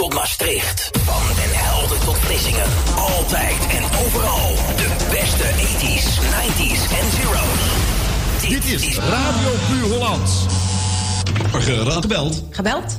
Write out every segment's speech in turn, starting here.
tot Maastricht. Van Den Helden tot Vlissingen. Altijd en overal. De beste 80s, 90s en zeros. Dit, is Radio Puur Holland. Gebeld. Gebeld?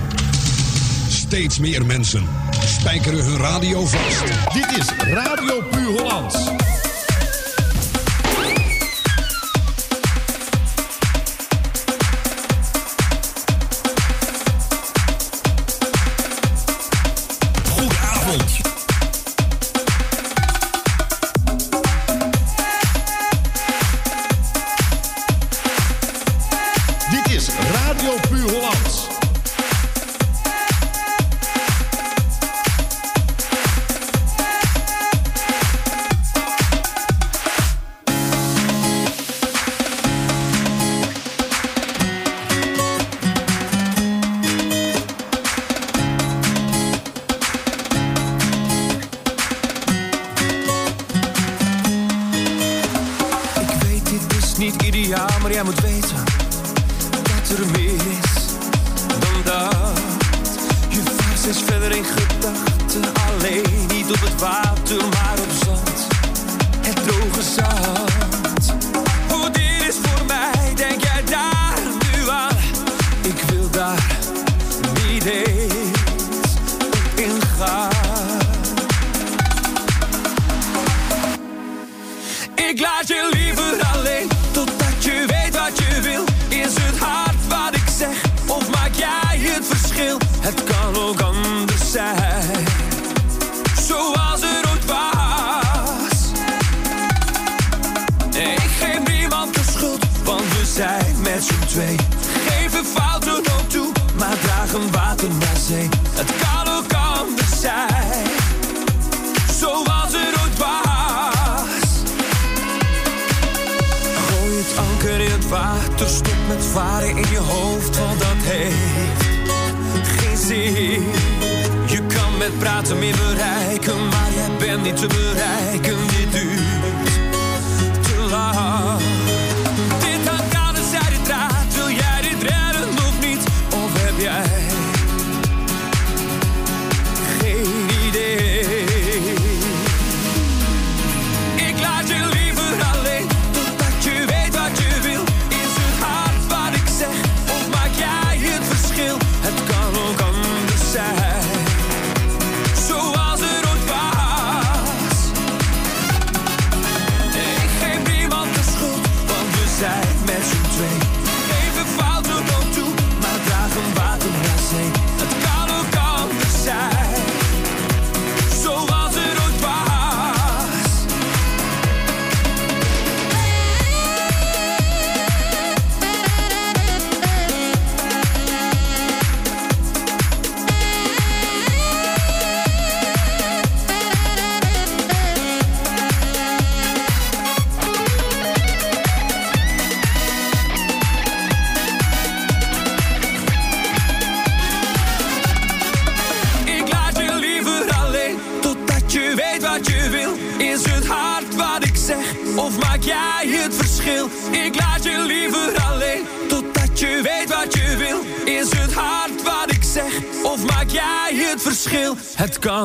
Steeds meer mensen spijkeren hun radio vast. Dit is Radio Puur Hollands.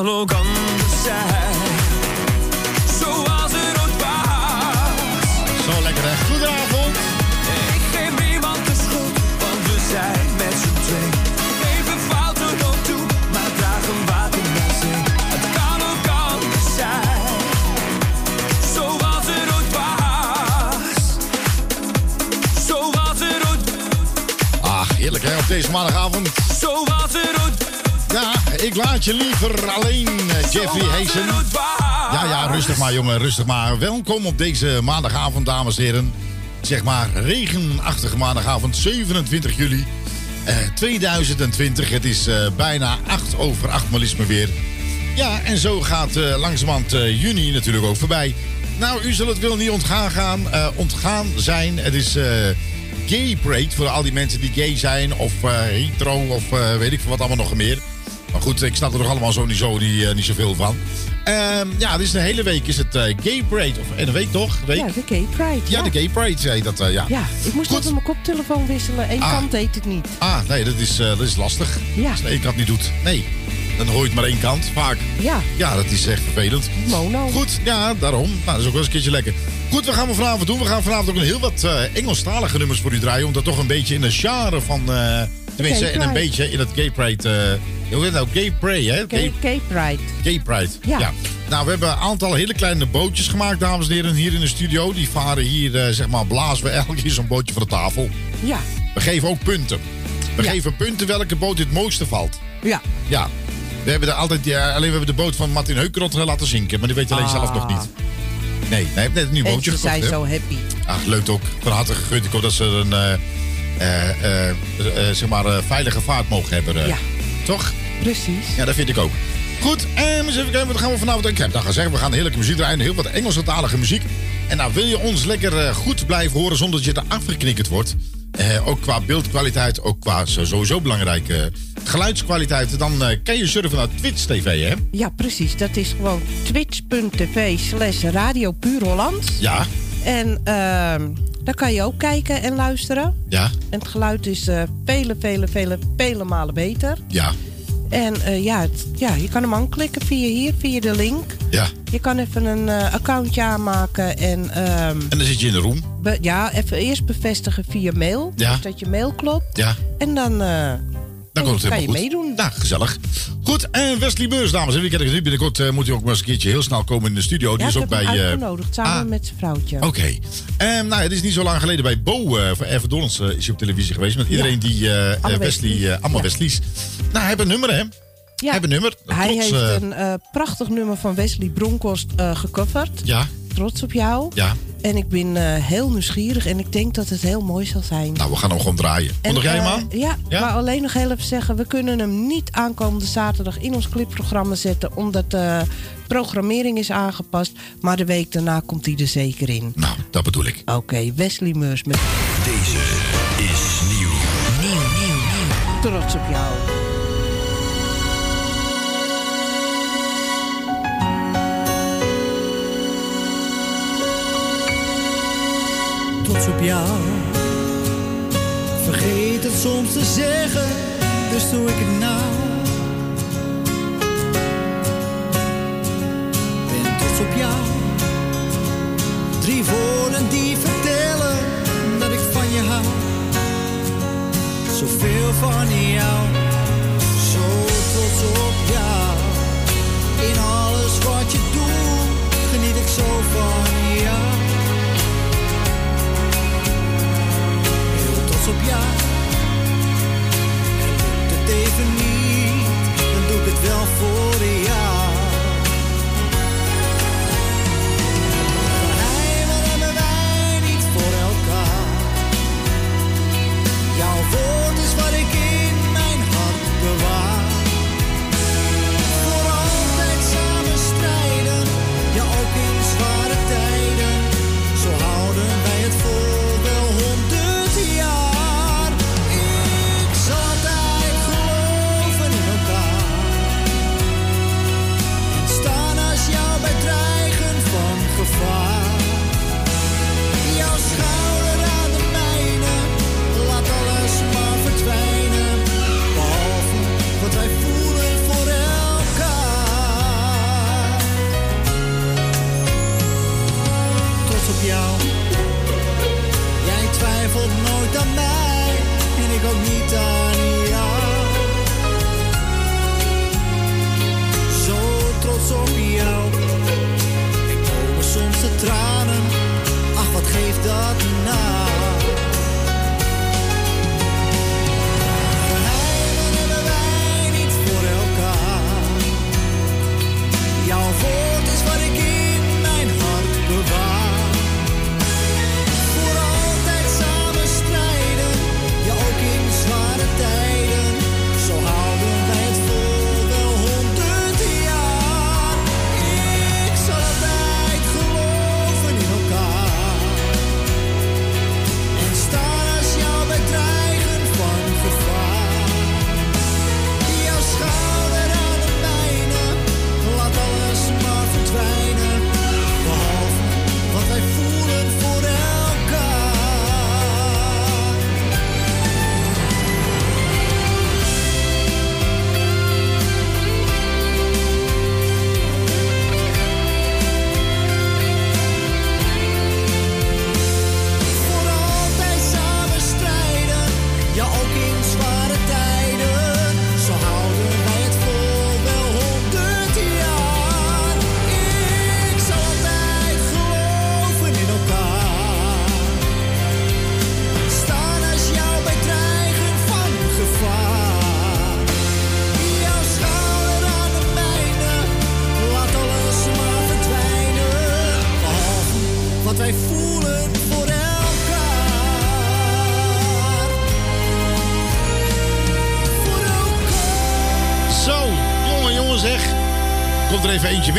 arrogant maar, jongen, rustig maar. Welkom op deze maandagavond, dames en heren. Zeg maar regenachtige maandagavond, 27 juli eh, 2020. Het is eh, bijna 8 over 8 malisme weer. Ja, en zo gaat eh, langzamerhand eh, juni natuurlijk ook voorbij. Nou, u zal het wel niet ontgaan, gaan, eh, ontgaan zijn. Het is eh, Gay Parade voor al die mensen die gay zijn of hetero of weet ik veel wat allemaal nog meer. Maar goed, ik snap er nog allemaal zo niet, zo, niet zoveel van. Ehm, ja, dus de hele week is het eh, Gay Parade. Of, en een week toch? Week? Ja, de Gay Pride. Ja, de Gay Parade zei dat, eh, ja. Ja, ik moest Goed. even mijn koptelefoon wisselen. Eén Ah. kant deed het niet. Ah, nee, dat is, eh, dat is lastig. Ja. Als je één kant niet doet. Nee, dan hoor je het maar één kant, vaak. Ja, Ja, dat is echt vervelend. mono. Goed, ja, daarom. Nou, dat is ook wel eens een keertje lekker. Goed, wat gaan we vanavond doen? We gaan vanavond ook een heel wat eh Engelstalige nummers voor u draaien. Omdat toch een beetje in de genre van... eh tenminste, in een Pride. beetje in het Gay Pride... eh, hoe heet nou? Gay Pride, hè? Gay, Gay Pride. Gay Pride. Ja. Nou, we hebben een aantal hele kleine bootjes gemaakt, dames en heren, hier in de studio. Die varen hier, eh, zeg maar, blazen we elke keer zo'n bootje voor de tafel. Ja, We geven ook punten. We Ja. geven punten welke boot het mooiste valt. ja. Ja. We hebben er altijd, ja, alleen we hebben de boot van Martin Heukerot laten zinken, maar die weet alleen Ah. zelf nog niet. Nee, hij heeft net een nieuw bootje ze gekocht. zijn hè? zo happy. Ach, leuk ook. Van harte gegund. Ik hoop dat ze een eh, eh, eh, eh, zeg maar, eh, veilige vaart mogen hebben. eh. Ja. Toch? Precies. Ja, dat vind ik ook. Goed, en eens even kijken, wat gaan we vanavond... Ik heb dat gezegd, we gaan heerlijke muziek draaien. Heel wat Engelstalige muziek. En nou, wil je ons lekker eh, goed blijven horen zonder dat je er afgeknikkerd wordt... eh, ook qua beeldkwaliteit, ook qua sowieso belangrijke geluidskwaliteit... dan eh, kan je surfen naar Twitch TV, hè? Ja, precies. Dat is gewoon twitch.tv slash Radio Puur Holland. Ja, En ehm daar kan je ook kijken en luisteren. ja, En het geluid is eh, vele, vele, vele, vele malen beter. ja, En eh, ja, het- ja, je kan hem aanklikken via hier, via de link. ja. Je kan even een eh, accountje aanmaken en ehm, En dan zit je in de room. be- ja, even eerst bevestigen via mail. Ja. Dus dat je mail klopt. Ja, En dan, eh, dan komt het kan je goed. meedoen. Nou, gezellig. Goed, en Wesley Beurs, dames en heren. Ik? Binnenkort eh, moet hij ook maar eens een keertje heel snel komen in de studio. Die ja, is ik ook bij... eh, uitgenodigd samen ah, met zijn vrouwtje. Oké. Ehm, nou, het is niet zo lang geleden bij Bo uh, van uh, is hij op televisie geweest. Met iedereen die eh, Wesley, Wesleys. eh, allemaal Ja. Wesleys. Nou, hij heeft een nummer, hè? Hij Ja, heeft een nummer. hij Trots, heeft een prachtig nummer van Wesley Bronkhorst gecoverd. Ja, Trots op jou. ja. En ik ben eh, heel nieuwsgierig en ik denk dat het heel mooi zal zijn. Nou, we gaan hem gewoon draaien. En, Kondig jij hem eh, aan? Ja, Ja? maar alleen nog heel even zeggen... we kunnen hem niet aankomende zaterdag in ons clipprogramma zetten... omdat de programmering is aangepast. Maar de week daarna komt hij er zeker in. Nou, dat bedoel ik. Oké, Wesley Meurs met Deze is nieuw. Nieuw, nieuw, nieuw. Trots op jou. Trots op jou. Vergeet het soms te zeggen, dus doe ik het nou. Ben trots op jou. Drie woorden die vertellen dat ik van je hou. Zoveel van jou, zo trots op jou. In alles wat je doet, geniet ik zo van jou. Op jou. En even niet, dan doe ik het wel voor Ach, wat geeft dat nou?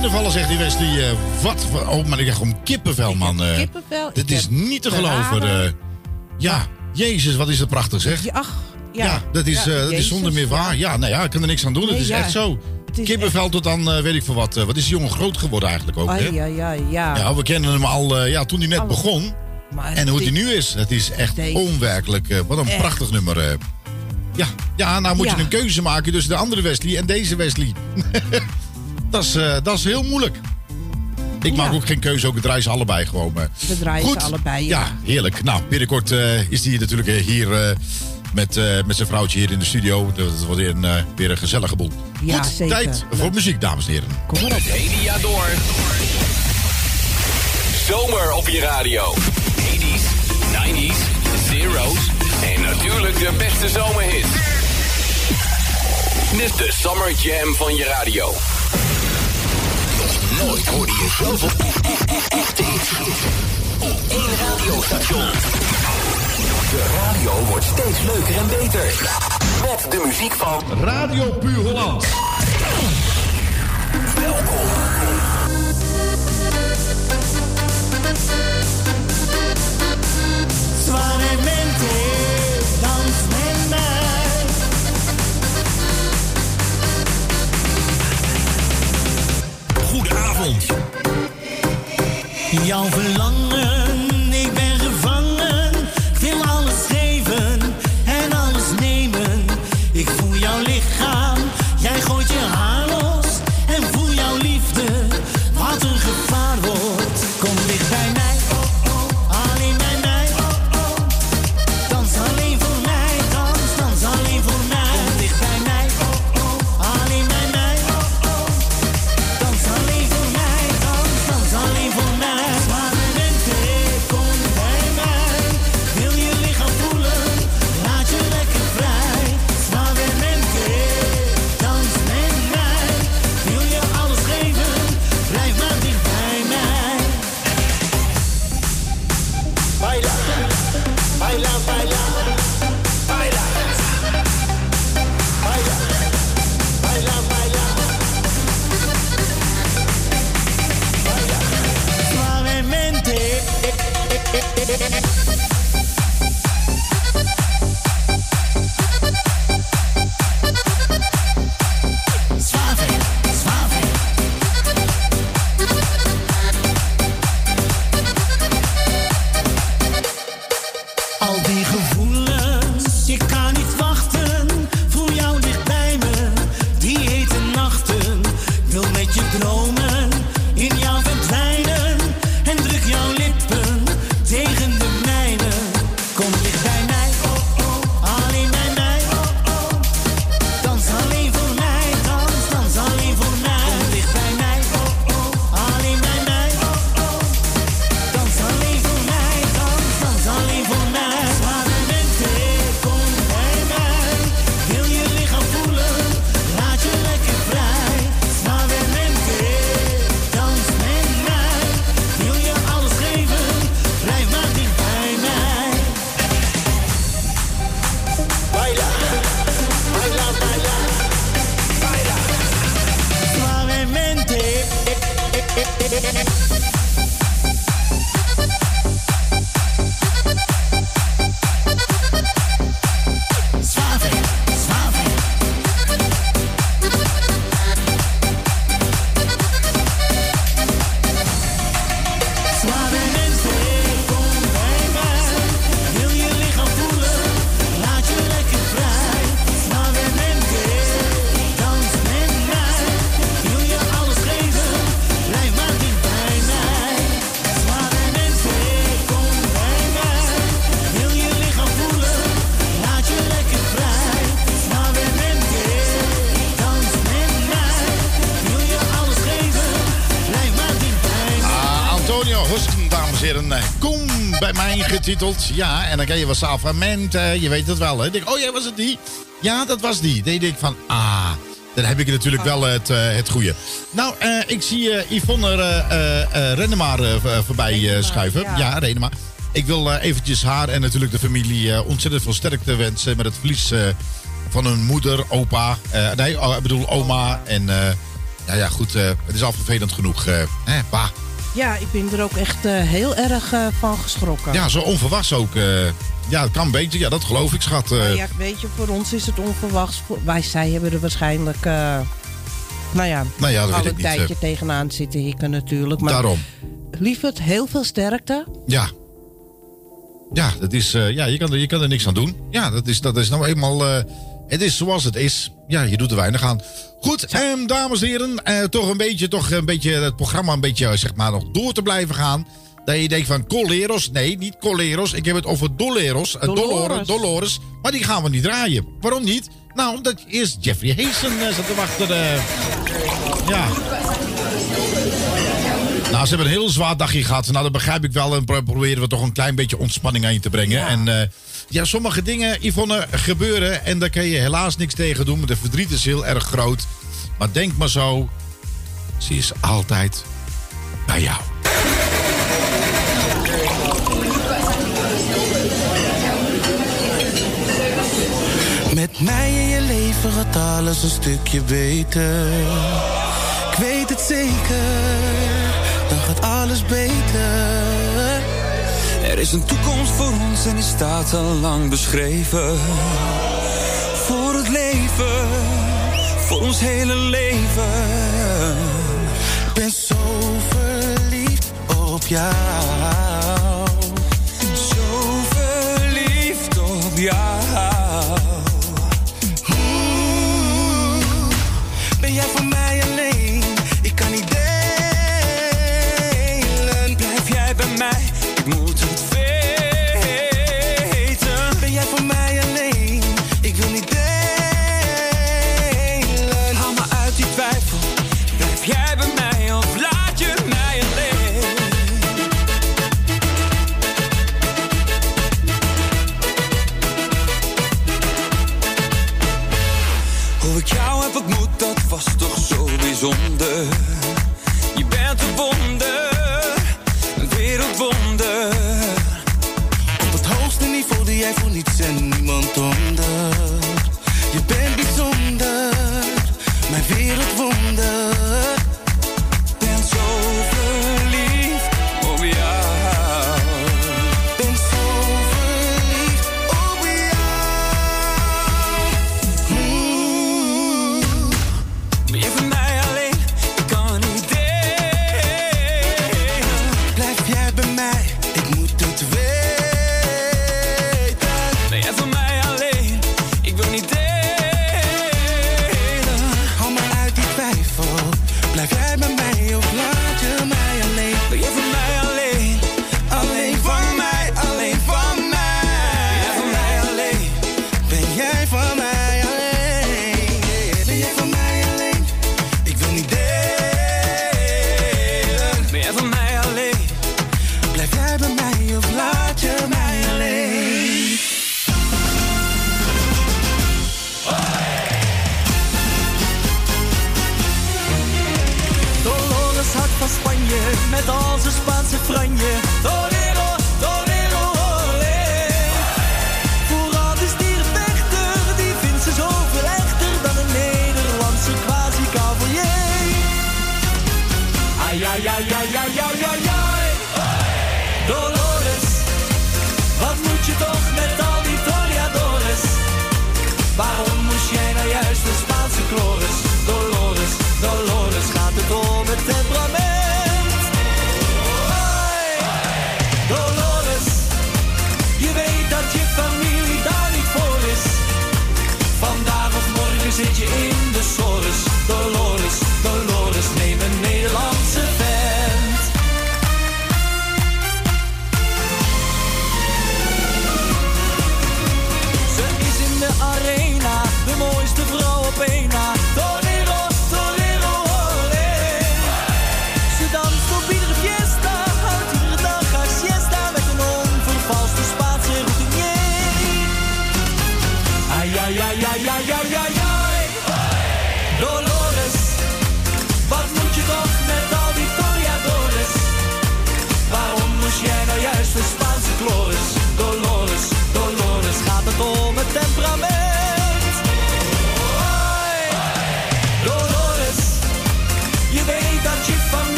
Binnenvallen, zegt die Wesley. Eh, wat? voor- Oh, maar ik krijg gewoon kippenvel, man. eh. Kippenvel. Dit is niet te geloven. ja, jezus, wat is het prachtig, zeg. Ja, ach, ja. Ja, dat is, Ja, eh, dat is zonder meer waar. Ja, nou ja, ik kan er niks aan doen. Nee, het is ja. echt zo. Kippenvel tot dan, weet ik veel wat. wat is die jongen groot geworden eigenlijk ook, hè? Ai, ai, ja. Ja, we kennen hem al ja, toen hij net begon. En hoe hij nu is. Het is echt onwerkelijk. wat een Echt. prachtig nummer. Ja, ja, nou moet Ja. je een keuze maken tussen de andere Wesley en deze Wesley. dat, is, eh, dat is heel moeilijk. Ik maak Ja. ook geen keuze, ook ik draai ze allebei gewoon. eh. We draaien Goed. ze allebei. Ja, heerlijk. Nou, binnenkort eh, is hij natuurlijk eh, hier eh, met, eh, met zijn vrouwtje hier in de studio. Dat wordt weer een, weer een gezellige boel. Ja, Goed, zeker. tijd voor muziek, dames en heren. Kom maar op. Het hele jaar door. Zomer op je radio. 80s, 90s, zeros en natuurlijk de beste zomerhits. Dit is de Summer Jam van je radio. Nooit hoorde je zoveel echte hits op één radiostation. De radio wordt steeds leuker en beter. Met de muziek van Radio Puur Holland. Welkom. Dans Jouw verlangen, getiteld. Ja, en dan ken je wel Salvament. eh, je weet het wel, hè. Denk, oh ja, was het die? Ja, dat was die. Dan denk ik van, ah, dan heb ik natuurlijk wel het, eh, het goede. Nou, eh, ik zie eh, Yvonne eh, Renema voorbij schuiven. ja. Ja, Renema. Ik wil eventjes haar en natuurlijk de familie ontzettend veel sterkte wensen met het verlies van hun moeder, opa. nee, oh, ik bedoel oma en... Nou ja, goed, het is al vervelend genoeg. eh hè. Ja, ik ben er ook echt eh, heel erg eh, van geschrokken. Ja, zo onverwachts ook. eh. ja, het kan beetje. Ja, dat geloof ik, schat. Maar ja, weet je, voor ons is het onverwachts. Wij, zij hebben er waarschijnlijk, nou ja, Nou ja, al een tijdje tegenaan zitten hikken natuurlijk. Maar Daarom. lieverd, heel veel sterkte. Ja. Ja, dat is, ja je, kan er, je kan er niks aan doen. Ja, dat is, dat is nou eenmaal... eh, het is zoals het is. Ja, je doet er weinig aan. Goed, ehm, dames en heren. eh, toch, een beetje, toch een beetje het programma een beetje, zeg maar, nog door te blijven gaan. Dat je denkt van Coleros. Nee, niet Coleros. Ik heb het over Doleros. eh, Dolores. Dolores. Dolores. Maar die gaan we niet draaien. Waarom niet? Nou, omdat eerst Jeffrey Hazen eh, zat te wachten. eh. ja. Nou, ze hebben een heel zwaar dagje gehad. Nou, dat begrijp ik wel. En pro- proberen we toch een klein beetje ontspanning aan je te brengen. En eh, ja, sommige dingen, Yvonne, gebeuren. En daar kan je helaas niks tegen doen. De verdriet is heel erg groot. Maar denk maar zo. Ze is altijd bij jou. Met mij in je leven gaat alles een stukje beter. Ik weet het zeker, dan gaat alles beter. Is een toekomst voor ons en die staat al lang beschreven. Voor het leven, voor ons hele leven. Ik ben zo verliefd op jou. Zo verliefd op jou. Ben jij voor mij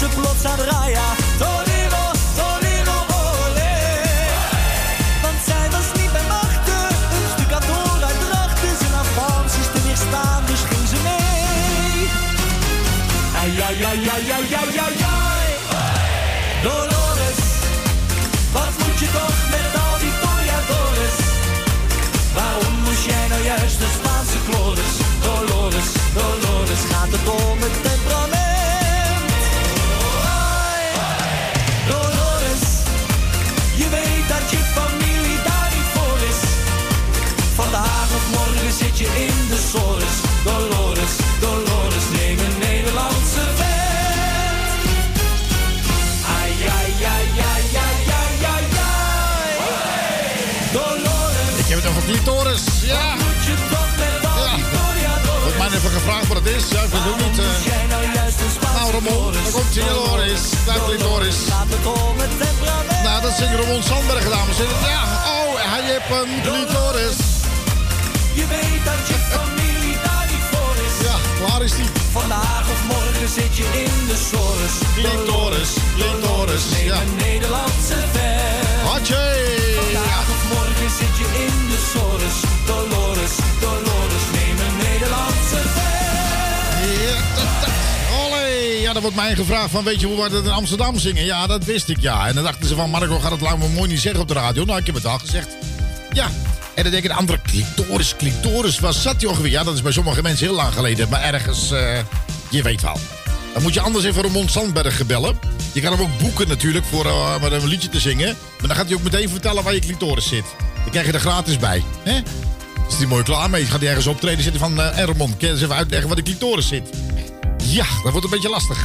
ze plots aan draaien. Eh. jij nou Nou, Ramon, daar komt hij, Dolores. Daar het temperament? Nou, dat zingt Ramon Sandberg, dames en heren. Ja, oh, hij heeft een clitoris. Je weet dat je familie daar niet voor is. Ja, waar is die? Vandaag of morgen zit je in de sores. Clitoris, clitoris, Neem ja. een Nederlandse vent. Hatje! Vandaag of morgen zit je in de sores. Dolores, Dolores, neem een Nederlandse vent. Ja, dan wordt mij gevraagd van, weet je hoe we dat in Amsterdam zingen? Ja, dat wist ik, ja. En dan dachten ze van, Marco gaat het lang maar mooi niet zeggen op de radio. Nou, ik heb het al gezegd. Ja, en dan denk ik, de andere clitoris, clitoris, waar zat die ongeveer? Ja, dat is bij sommige mensen heel lang geleden, maar ergens, eh, je weet wel. Dan moet je anders even Ramon Sandberg bellen. Je kan hem ook boeken natuurlijk voor met een liedje te zingen. Maar dan gaat hij ook meteen vertellen waar je clitoris zit. Dan krijg je er gratis bij. Hè? Is die mooi klaar mee? Gaat hij ergens optreden zitten van... eh Ramon, kun je eens even uitleggen waar de clitoris zit? Ja, dat wordt een beetje lastig.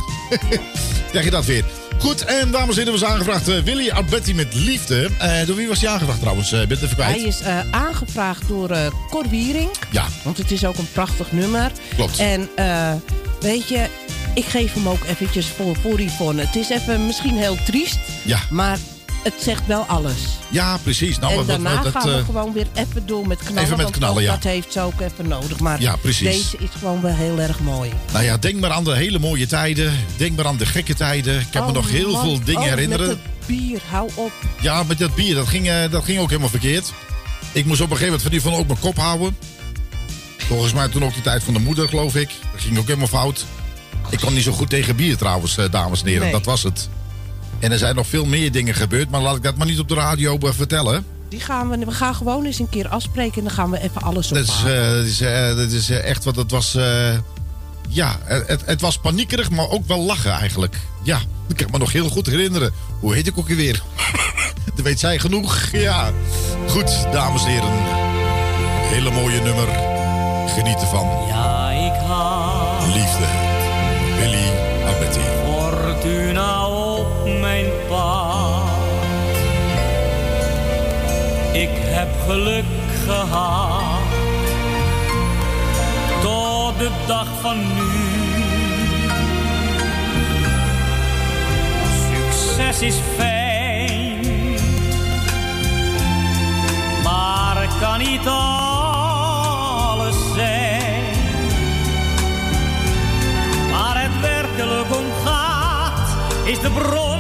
Krijg je dat weer. Goed, en dames en heren, was aangevraagd eh, Willy Alberti met liefde. Eh, door wie was hij aangevraagd trouwens? Eh, Ik ben het even Hij kwijt. is eh, aangevraagd door eh Cor Wiering. Ja, Want het is ook een prachtig nummer. Klopt. En weet je, ik geef hem ook eventjes voor, voor Yvonne. Het is even misschien heel triest. Ja. Maar het zegt wel alles. ja precies. Nou, en wat- daarna wat- gaan we eh, gewoon weer even door met knallen. Even met knallen, ja. Dat heeft ze ook even nodig. Maar Ja, deze is gewoon wel heel erg mooi. Nou ja, denk maar aan de hele mooie tijden. Denk maar aan de gekke tijden. Ik kan me Oh, nog heel man. veel dingen Oh, herinneren. Met het bier, hou op. Ja, met dat bier, dat ging, eh, dat ging ook helemaal verkeerd. Ik moest op een gegeven moment van die van ook mijn kop houden. Volgens mij toen ook de tijd van de moeder, geloof ik. Dat ging ook helemaal fout. Ik kon niet zo goed tegen bier trouwens, eh, dames en heren. Nee. Dat was het. En er zijn nog veel meer dingen gebeurd, maar laat ik dat maar niet op de radio eh, vertellen. Die gaan we, we gaan gewoon eens een keer afspreken en dan gaan we even alles Dat is, eh, dat is, eh, dat is echt wat het was. eh, ja, het, het was paniekerig, maar ook wel lachen eigenlijk. Ja, ik kan me nog heel goed herinneren. Hoe heet ik ook weer? dat weet zij genoeg. Ja. Goed, dames en heren. Hele mooie nummer. Geniet ervan. Ja, ik haal Liefde. Willy geluk gehad. Tot de dag van nu. Succes is fijn. Maar kan niet alles zijn. Waar het werkelijk om gaat, is de bron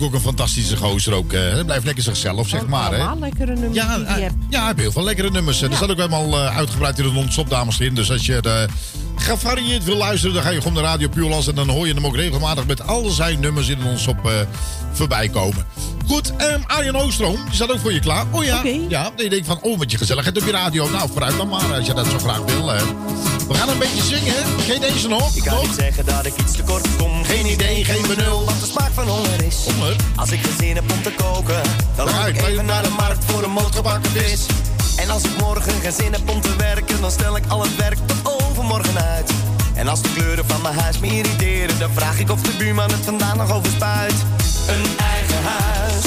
natuurlijk ook een fantastische gozer. Ook, eh, hij blijft lekker zichzelf, zeg oh, maar. Allemaal lekkere nummers ja, hij. Eh, ja, hij heeft heel veel lekkere nummers. Er staat ook helemaal eh, uitgebreid in de non-stop, dames en heren. Dus als je gevarieerd wil luisteren, dan ga je gewoon de radio puur lassen. En dan hoor je hem ook regelmatig met al zijn nummers in ons op uh, voorbij komen. Goed, um, Arjen Oostroom, die staat ook voor je klaar. Oh ja, Oké. ja. Je denkt van, oh, wat je gezelligheid op je radio. Nou, vooruit dan maar, als je dat zo graag wil. hè. We gaan een beetje zingen. Geen deze nog? Ik kan nog? niet zeggen dat ik iets tekort kom. Geen idee, geen benul. Wat de smaak van honger is. Honger? Als ik geen zin heb om te koken, dan ga ik ik even naar de markt voor een motorbakken vis. En als ik morgen geen zin heb om te werken, dan stel ik al het werk tot overmorgen uit. En als de kleuren van mijn huis me irriteren, dan vraag ik of de buurman het vandaag nog overspuit. Een eigen huis,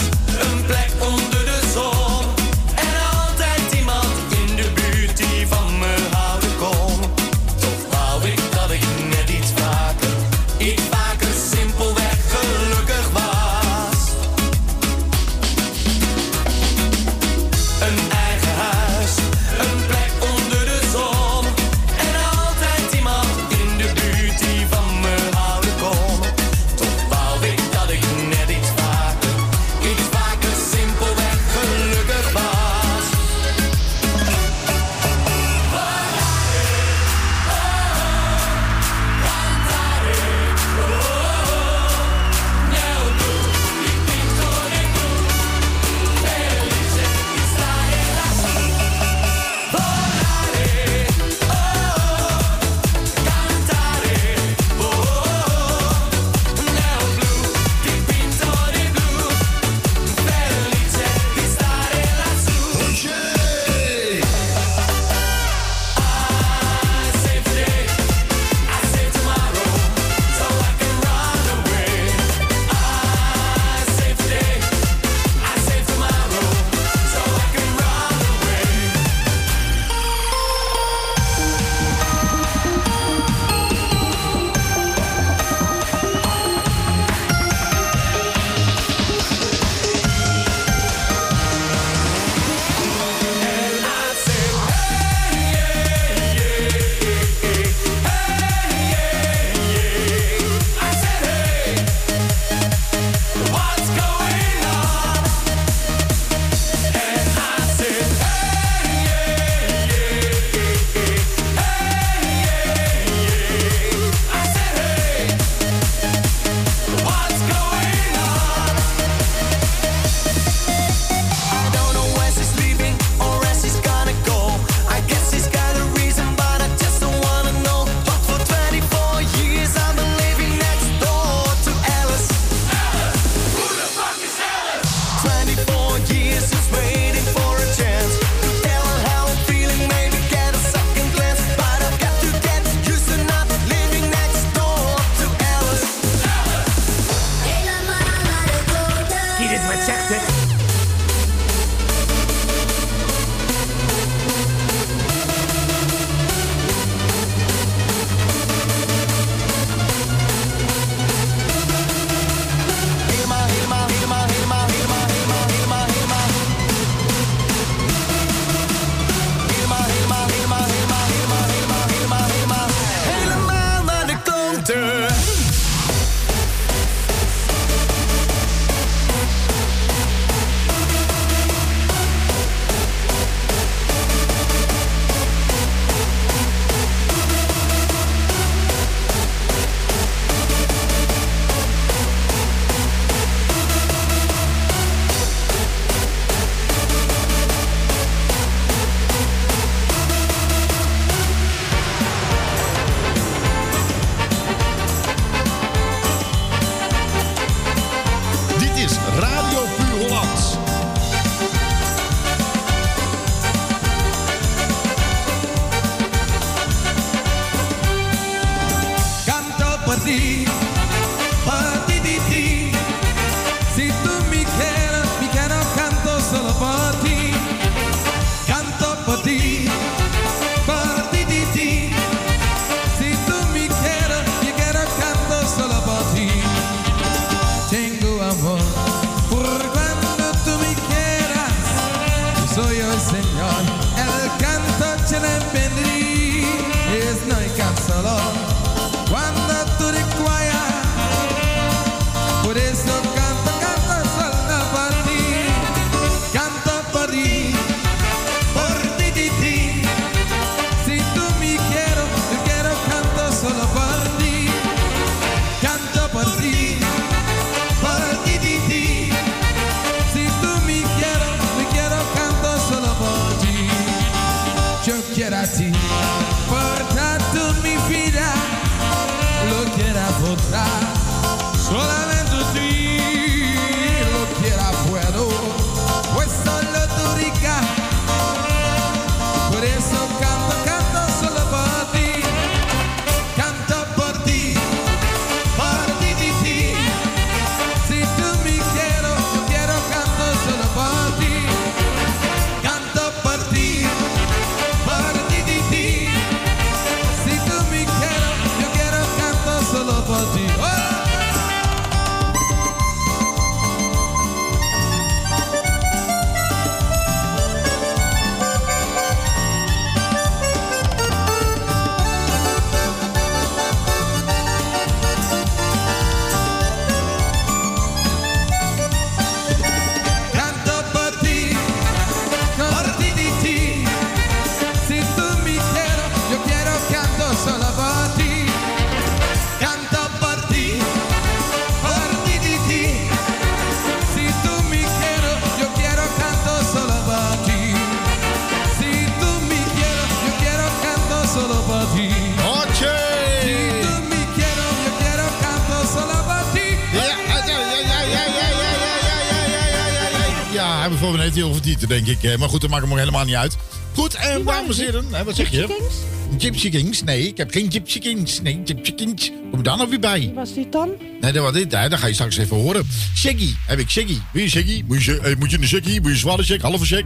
tieten, denk ik. Eh, Maar goed, dat maakt hem ook helemaal niet uit. Goed, en dames en heren, wat zeg je? Gypsy Kings? Nee, ik heb geen Gypsy Kings. Nee, Gypsy Kings. Kom daar nou weer bij. Was dit dan? Nee, dat was dit. hè, Dat ga je straks even horen. Shaggy, heb ik Shaggy. Wil je Shaggy? Moet je, eh, moet je een Shaggy? Moet je een zware Shag? Halve Shag?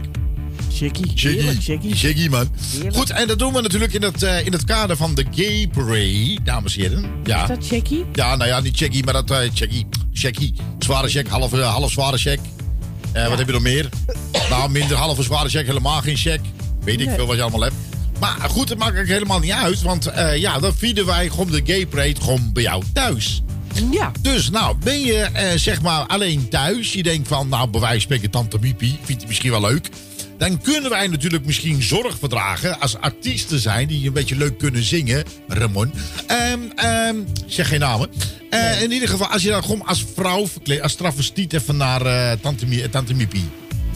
Shaggy. Shaggy. Shaggy. Shaggy, man. Heerlijk. Goed, en dat doen we natuurlijk in het, eh, in het kader van de Gay Parade, dames en heren. Ja. Is dat Shaggy? Ja, nou ja, niet Shaggy, maar dat eh Shaggy. Shaggy. Zware check, half, eh, half zware. Eh, Wat heb je nog meer? Nou, minder halve zware check, helemaal geen check. Weet ik Nee. veel wat je allemaal hebt. Maar goed, dat maakt ook helemaal niet uit. Want eh, ja, dan vieren wij gewoon de gay parade gewoon bij jou thuis. Ja. Dus nou, ben je eh, zeg maar alleen thuis. Je denkt van, nou, bij wijze van spreken tante Miepie. Vindt hij misschien wel leuk. Dan kunnen wij natuurlijk misschien zorg verdragen als artiesten zijn die een beetje leuk kunnen zingen. Ramon. Ehm, ehm, zeg geen namen. Eh, In ieder geval, als je dan gewoon als vrouw verkleed, als travestiet even naar tante, Mie- tante Miepie.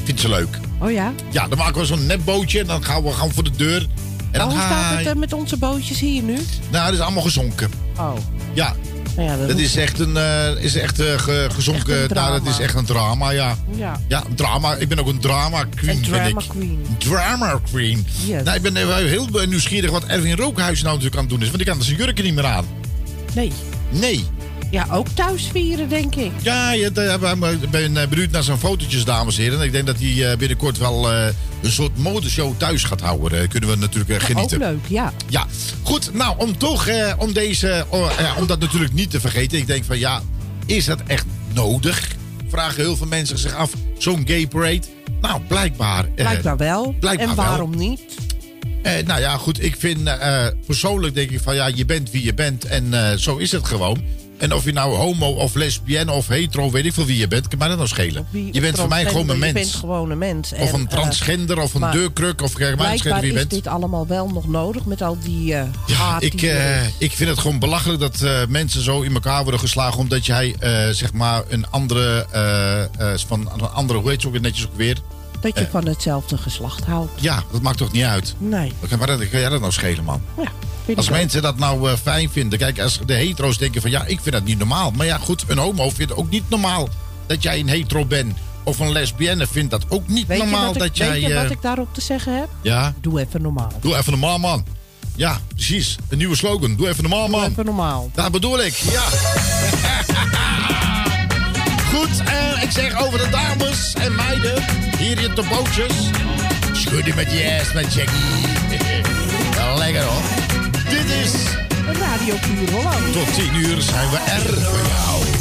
Vindt ze leuk. Oh ja? Ja, dan maken we zo'n netbootje en dan gaan we gewoon voor de deur. En Oh, hoe staat het eh, met onze bootjes hier nu? Nou, dat is allemaal gezonken. Oh. Ja, Nou ja, dat, is echt een, eh, is echt, eh, ge- gezonken. Echt nou, dat is echt een drama, ja. Ja. Ja, een drama. Ik ben ook een drama queen. Een ben drama ik. queen. Drama queen. Yes. Nou, ik ben heel nieuwsgierig wat Erwin Rookhuis nou natuurlijk aan het doen is. Want ik kan zijn jurken niet meer aan. Nee. Nee. Ja, ook thuis vieren, denk ik. Ja, je, eh, ik ben eh, benieuwd naar zijn fotootjes, dames en heren. Ik denk dat hij eh, binnenkort wel eh, een soort modeshow thuis gaat houden. Eh, kunnen we natuurlijk eh, genieten. Ook leuk, ja. Ja, goed. Nou, om toch, eh, om deze, oh, om dat natuurlijk niet te vergeten. Ik denk van, ja, is dat echt nodig? Vragen heel veel mensen zich af. Zo'n gay parade? Nou, blijkbaar. eh, Blijkbaar wel. blijkbaar en wel. waarom niet? eh, nou ja, goed. Ik vind, eh, persoonlijk denk ik van, ja, je bent wie je bent. En eh, zo is het gewoon. En of je nou homo of lesbienne of hetero, weet ik veel wie je bent, kan mij dat nou schelen. Wie- je bent voor mij gewoon een mens. Je bent gewoon een mens. Of En, een eh, transgender of een deurkruk of kijk mij schelen wie je is bent. dit allemaal wel nog nodig met al die eh Ja, ik, eh, ik vind het gewoon belachelijk dat mensen zo in elkaar worden geslagen. omdat jij zeg maar een andere. van een andere, hoe heet ze ook weer netjes ook weer? Dat je van hetzelfde geslacht houdt. Ja, dat maakt toch niet uit? Nee. Maar dat kan jij dat nou schelen, man? Ja, Als mensen dat nou eh, fijn vinden. Kijk, als de hetero's denken van ja, ik vind dat niet normaal. Maar ja, goed, een homo vindt ook niet normaal dat jij een hetero bent. Of een lesbienne vindt dat ook niet Weet normaal wat ik, dat jij. weet je eh, wat ik daarop te zeggen heb? Ja, Doe even normaal. doe even normaal, man. Ja, precies. Een nieuwe slogan. Doe even normaal, man. Even normaal. Dat bedoel ik, ja. Goed, en ik zeg over de dames en meiden hier in de bootjes. Schudden met je ass met Jackie. Lekker hoor. Dit is Radio Puur Holland. tot 10 uur zijn we er voor jou.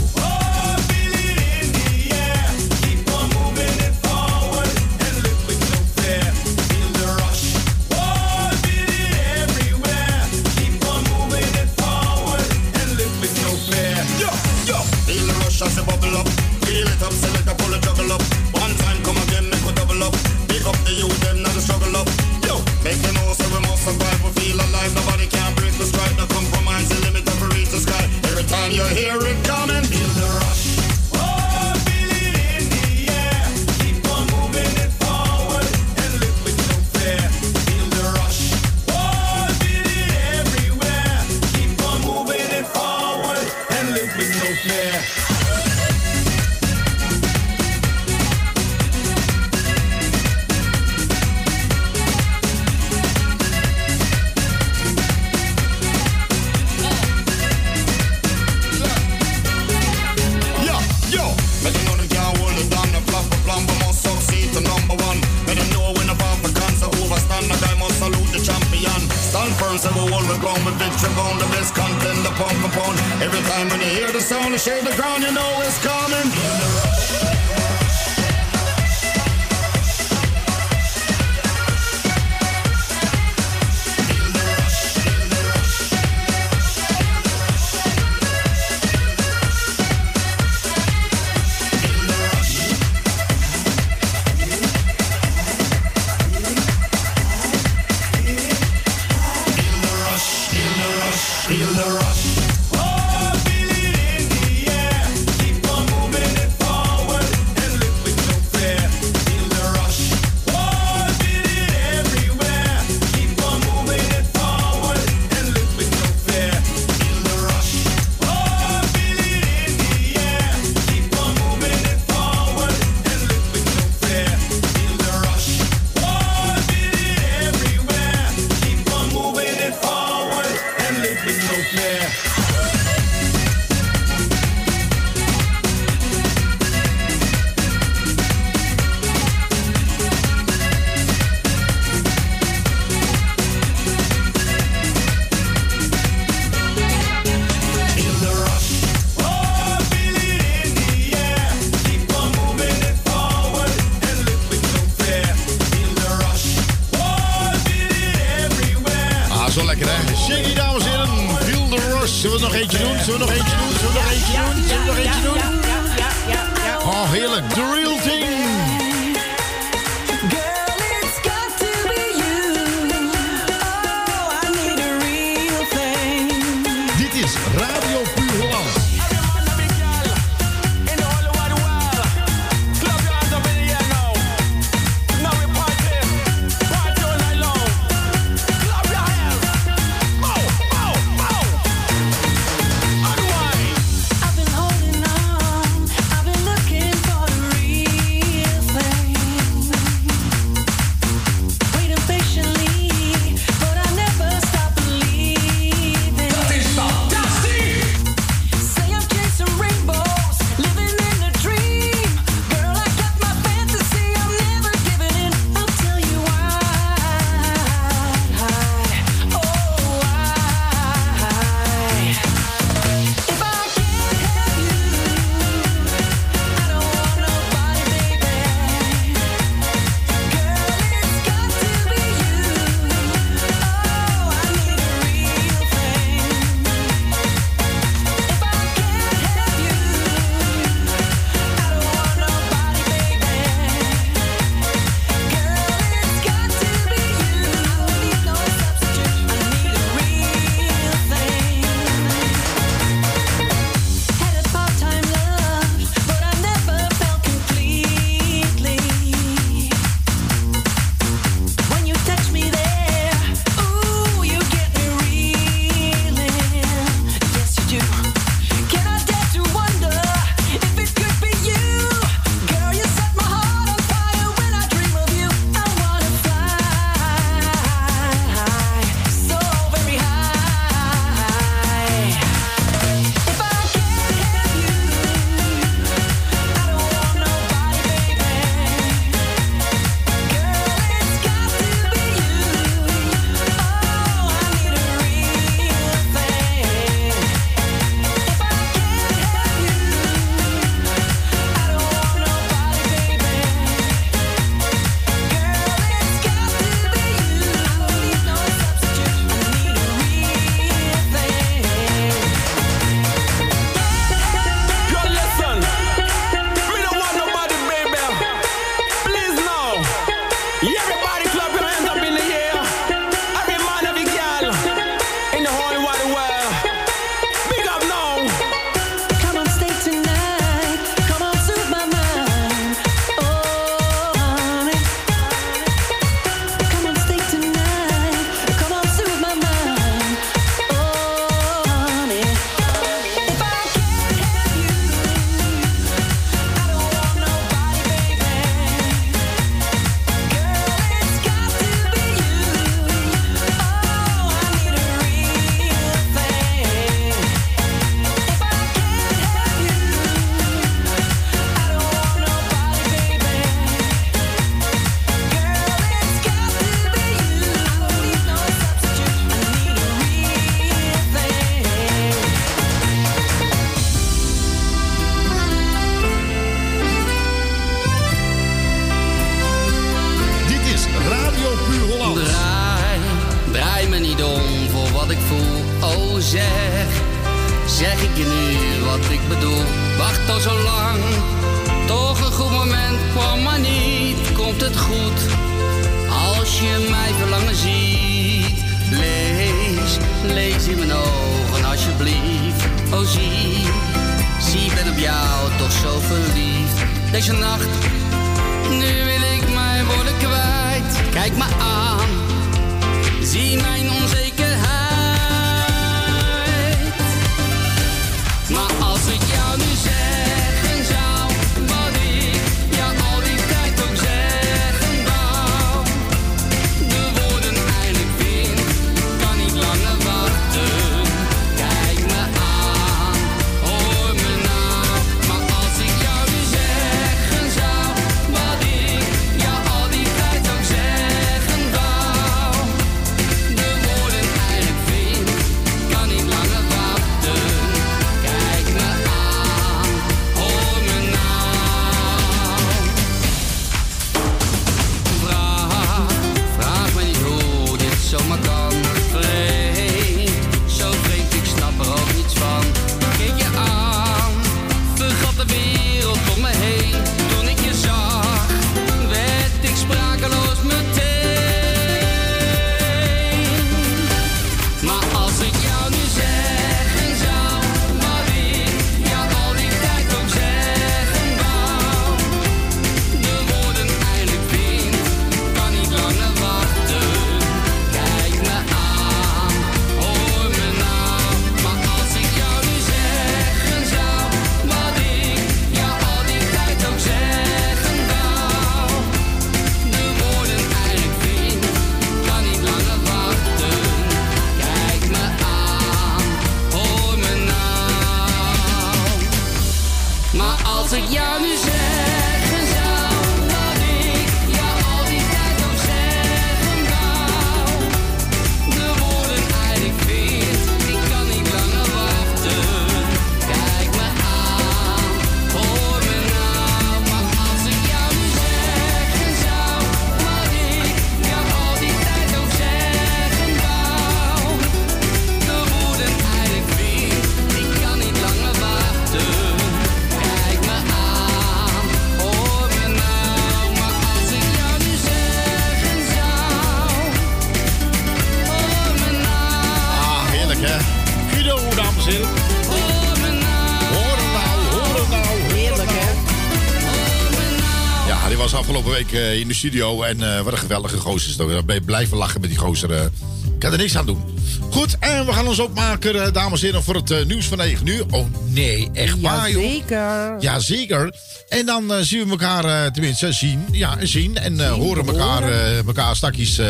In de studio. En eh, wat een geweldige gozer is dat. Ben blijven lachen met die gozer. eh. ik kan er niks aan doen. Goed, en we gaan ons opmaken, eh, dames en heren, voor het nieuws van 9 uur. Oh nee, echt waar, joh. Jazeker. Jazeker. En dan zien we elkaar tenminste zien. Ja, zien. En horen elkaar, elkaar straks eh,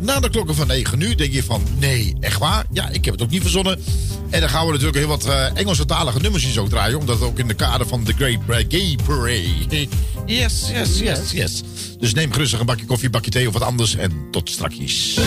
na de klokken van 9 uur. Denk je van, nee, echt waar? Ja, ik heb het ook niet verzonnen. En dan gaan we natuurlijk heel wat Engelse talige nummertjes ook draaien. Omdat het ook in de kader van de Great Gay Parade. Yes, yes, yes, yes. Dus neem gerustig een bakje koffie, bakje thee of wat anders. En tot straks.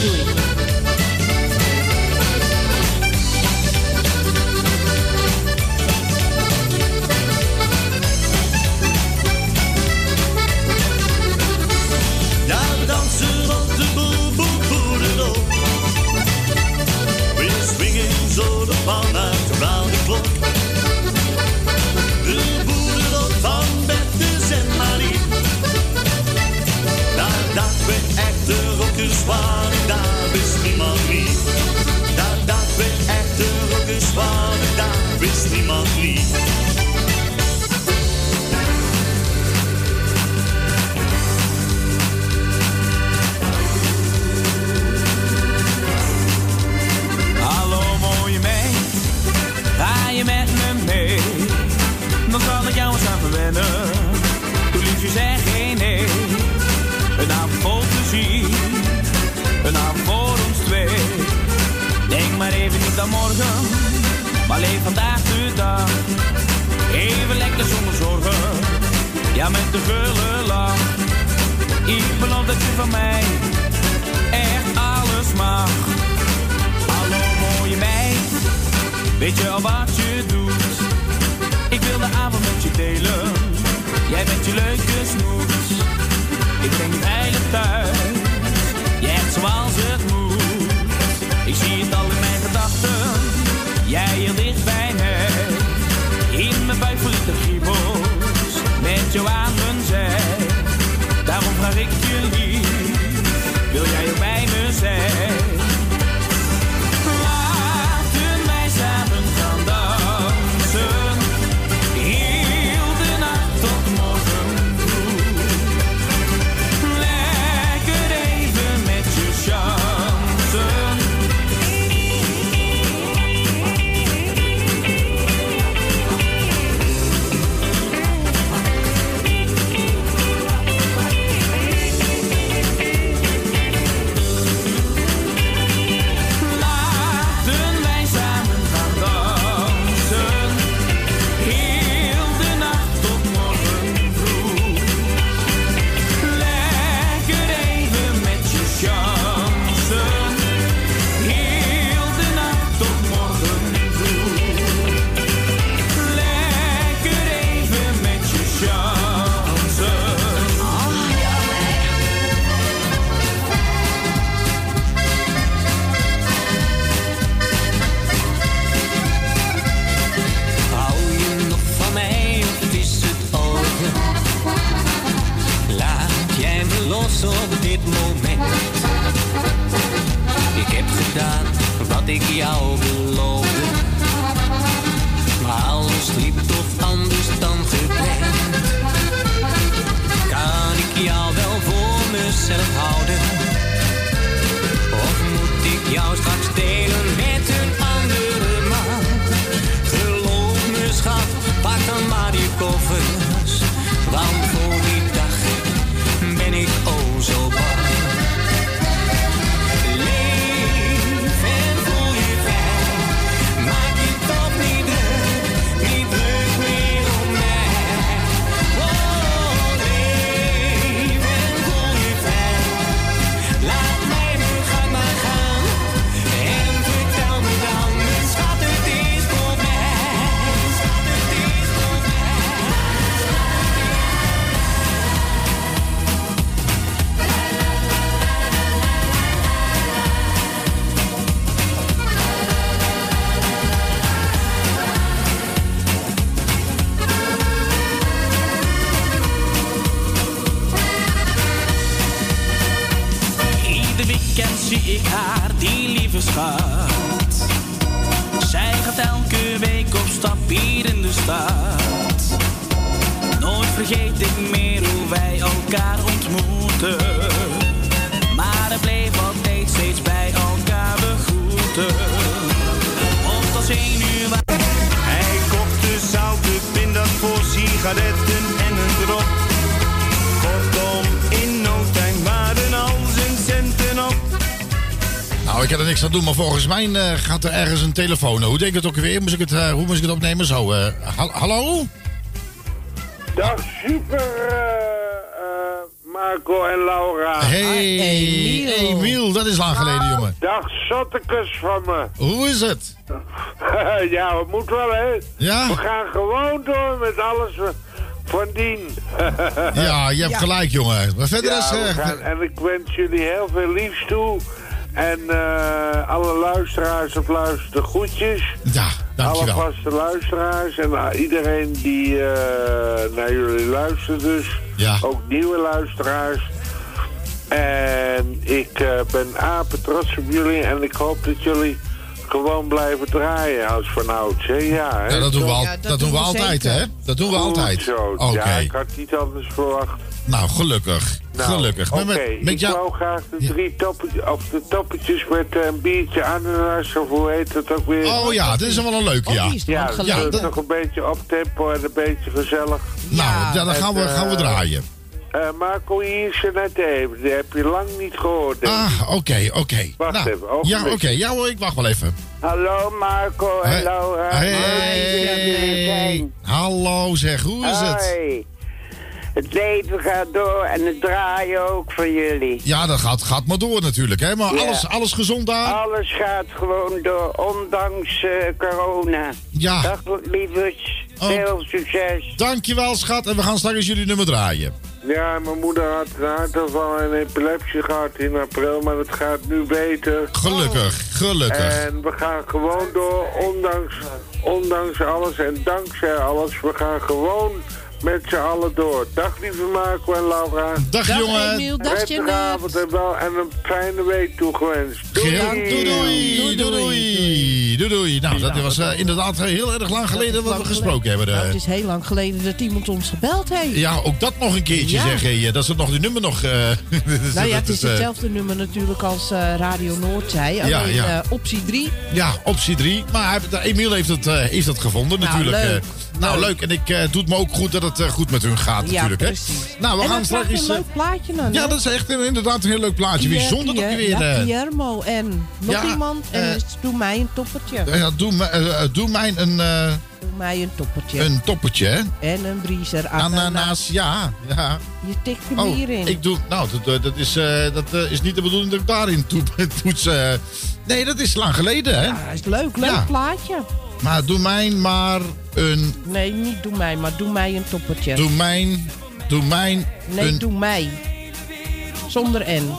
Morgen, maar leef vandaag de dag. Even lekker zonder zorgen, ja met de gulle lach. Ik beloof dat je van mij echt alles mag. Hallo mooie meid, weet je al wat je doet? Ik wil de avond met je delen, jij bent je leuke snoet. Ik breng je veilig thuis, je hebt zoals het moet. Ik zie het al jij hier dicht bij mij. In mijn buik voel ik met jou aan mijn zij. Daarom vraag ik je jouw straat. Sigaretten en een drop. Kortom, in no time waren al zijn centen op. Nou, ik heb er niks aan doen, maar volgens mij eh, gaat er ergens een telefoon. Hoe denk ik het ook weer? Moest ik het, eh, hoe moest ik het opnemen? Zo, eh, hal- hallo? Dag super Marco en Laura. Hey, Emiel. dat is lang geleden, jongen. Dag zottekes van me. Hoe is het? ja, we moeten wel hè. Ja? We gaan gewoon door met alles wa- van dien. Ja, je hebt gelijk, jongen. Maar verder Ja, is... eh, gaan- en ik wens jullie heel veel liefs toe. En eh, alle luisteraars of luister groetjes. Ja, dankjewel. Alle vaste luisteraars en eh, iedereen die eh, naar jullie luistert dus. Ja. Ook nieuwe luisteraars. En ik eh, ben apen trots op jullie en ik hoop dat jullie gewoon blijven draaien als vanouds. hè? Ja, hè? ja, dat doen we, dat doen we altijd, hè? Dat doen we Goed altijd. zo. Oké. Ja, ik had niet anders verwacht. Nou, gelukkig. Nou, gelukkig. Oké, Maar met, met ik jou... wou graag de drie toppetjes, of de toppetjes met eh, een biertje ananas, of hoe heet dat ook weer? Oh ja, dit is wel een leuke, ja. Ja, Ja, ja dat- toch een beetje op tempo en een beetje gezellig. Nou, ja, dan gaan we, gaan we eh, draaien. eh, Marco, hier is je net even. Die heb je lang niet gehoord. denk. Ah, oké, oké. Wacht Nou, even, ogenblik. Ja, oké. Ja hoor, ik wacht wel even. Hallo Marco en Hey. Laura. Hey. Hallo zeg, hoe is het? Hoi. Het leven gaat door en het draaien ook voor jullie. Ja, dat gaat, gaat maar door natuurlijk, hè? Maar Ja. alles, alles gezond daar? Alles gaat gewoon door, ondanks eh, corona. Ja. Dag lievers, Oh. veel succes. Dankjewel, schat. En we gaan straks jullie nummer draaien. Ja, mijn moeder had een hartaanval en epilepsie gehad in april, maar het gaat nu beter. Gelukkig, gelukkig. En we gaan gewoon door, ondanks, ondanks alles en dankzij alles. We gaan gewoon met z'n allen door. Dag lieve Marco en Laura. Dag, Dag, jongen. Emiel, dag, avond en, wel, en een fijne week toegewenst. Doei. Doei, doei, doei, doei, doei, doei. Nou, dat was eh, inderdaad heel erg lang geleden dat we gesproken hebben. Nou, eh. het is heel lang geleden dat iemand ons gebeld heeft. Ja, ook dat nog een keertje Ja. zeggen. Ja, dat ze nog die nummer nog... eh, Nou ja, dat het is eh, hetzelfde nummer natuurlijk als eh, Radio Noord zei. Alleen Ja, ja. eh, optie 3. Ja, optie 3. Maar Emiel heeft het, eh, heeft het gevonden Nou, natuurlijk. leuk. Nou, leuk. En ik eh, doe het me ook goed dat het eh, goed met hun gaat Ja, natuurlijk. Hè. precies. Nou, we en gaan straks... je eh, een leuk plaatje dan. ja, dat is echt een- inderdaad een heel leuk plaatje. Wie zonder toch Pier- weer... Ja, Guillermo en nog Ja, iemand. En dus doe mij een toppertje. ja, doe, doe mij een, Doe mij een toppertje. een toppertje, hè? En een briezer. Ananas, ja. ja. Je tikt hem Oh, hierin. ik doe... Nou, dat, dat, is, dat is niet de bedoeling dat ik daarin toe, toets. eh. nee, dat is lang geleden, hè? Ja, is leuk. Leuk Ja. plaatje. Maar doe mij maar een... Nee, niet doe mij, maar doe mij een toppertje. Doe mijn... Doe mijn... Nee, een, doe mij. Zonder N.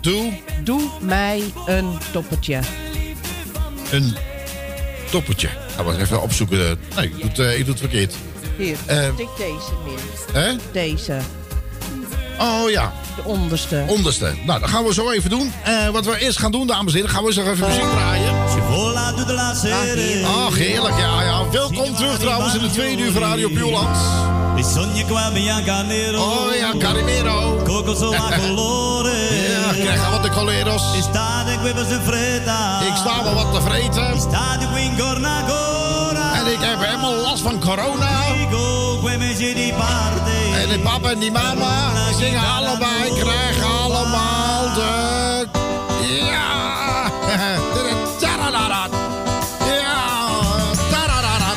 Doe Doe mij een toppertje. een toppertje. Ga maar eens even opzoeken. Nee, ik doe het, eh, ik doe het verkeerd. Hier, tik deze meer. Hè? Deze. Oh ja. De onderste. Onderste. Nou, dat gaan we zo even doen. Eh, wat we eerst gaan doen, dames en heren, gaan we eens nog even muziek draaien. Ach, heerlijk. Ja, ja. Welkom terug trouwens in de tweede uur van Radio. Oh ja, Carimero. Ja, krijg wat de coleros. Ik sta wel wat te vreten. En ik heb helemaal last van corona. En die papa en die mama zingen allebei, krijgen allemaal de... Ja! Tararara. Ja! Tararara.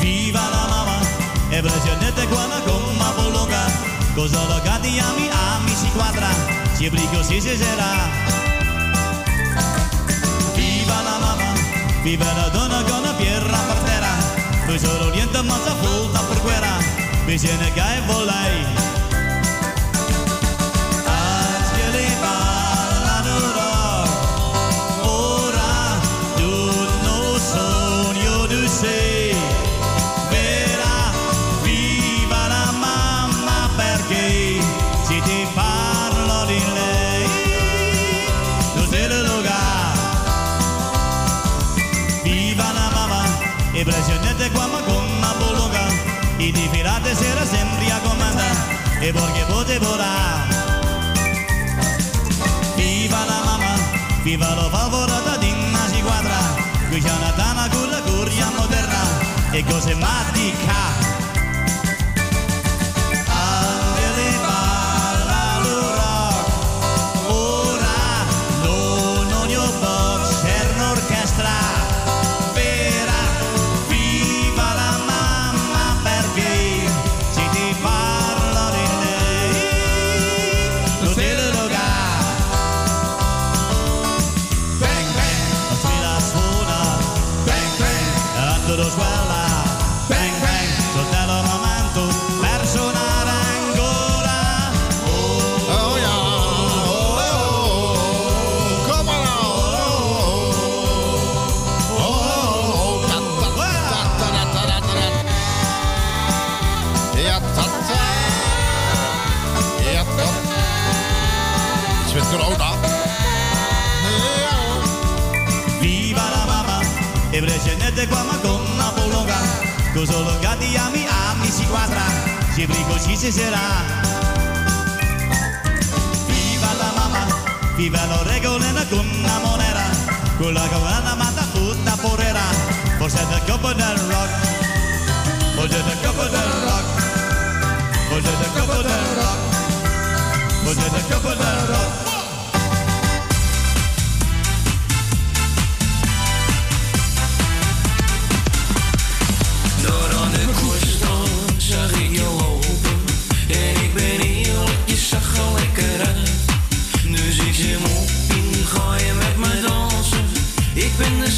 Viva la mamma, e braccianette quando come bolonga, cosa lo gatti ami, ami si quadra, si brigo si sarà. Viva la dona con la pierna partera, no solo niente más la puta por fuera, mi tiene que volar. e perché potevo. Viva la mamma, viva la favorata di una squadra, qui c'è una dama con la curia moderna e cose matica. libri così si sarà. Viva la mamma, viva la regola con la monera, con la cavana manda tutta porera, forse del copo del rock, forse del copo del rock, forse del copo del rock, forse del copo del rock.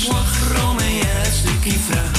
szła jij is de kifra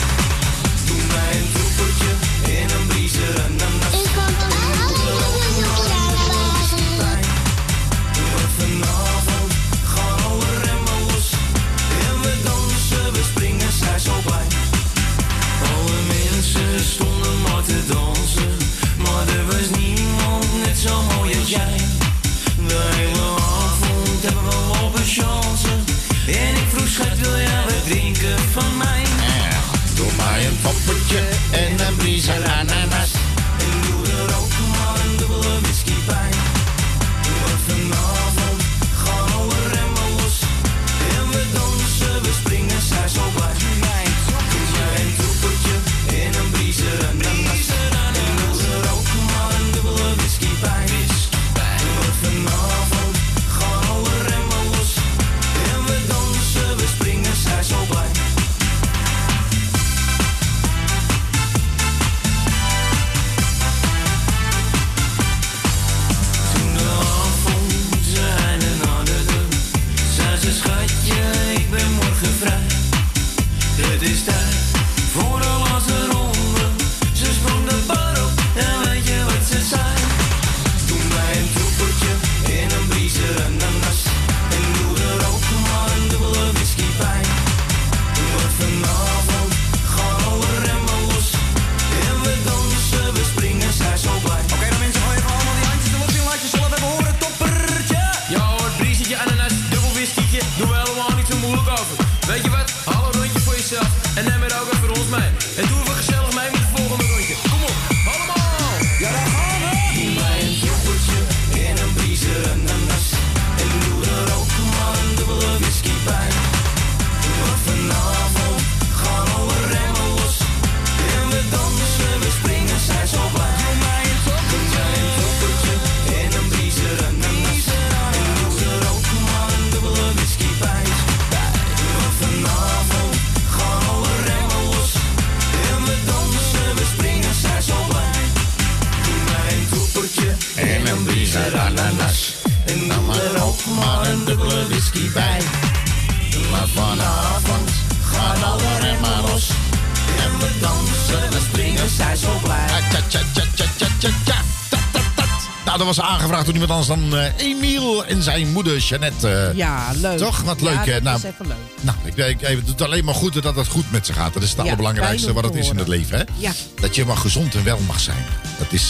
niemand anders dan uh, Emiel en zijn moeder Jeannette. Eh, ja, leuk. Toch? Wat leuk. hè? nou, is even leuk. Nou, ik, ik, ik, eh, het doet alleen maar goed dat het goed met ze gaat. Dat is het allerbelangrijkste wat het is in het leven. Hè? Dat je maar gezond en wel mag zijn. Dat is,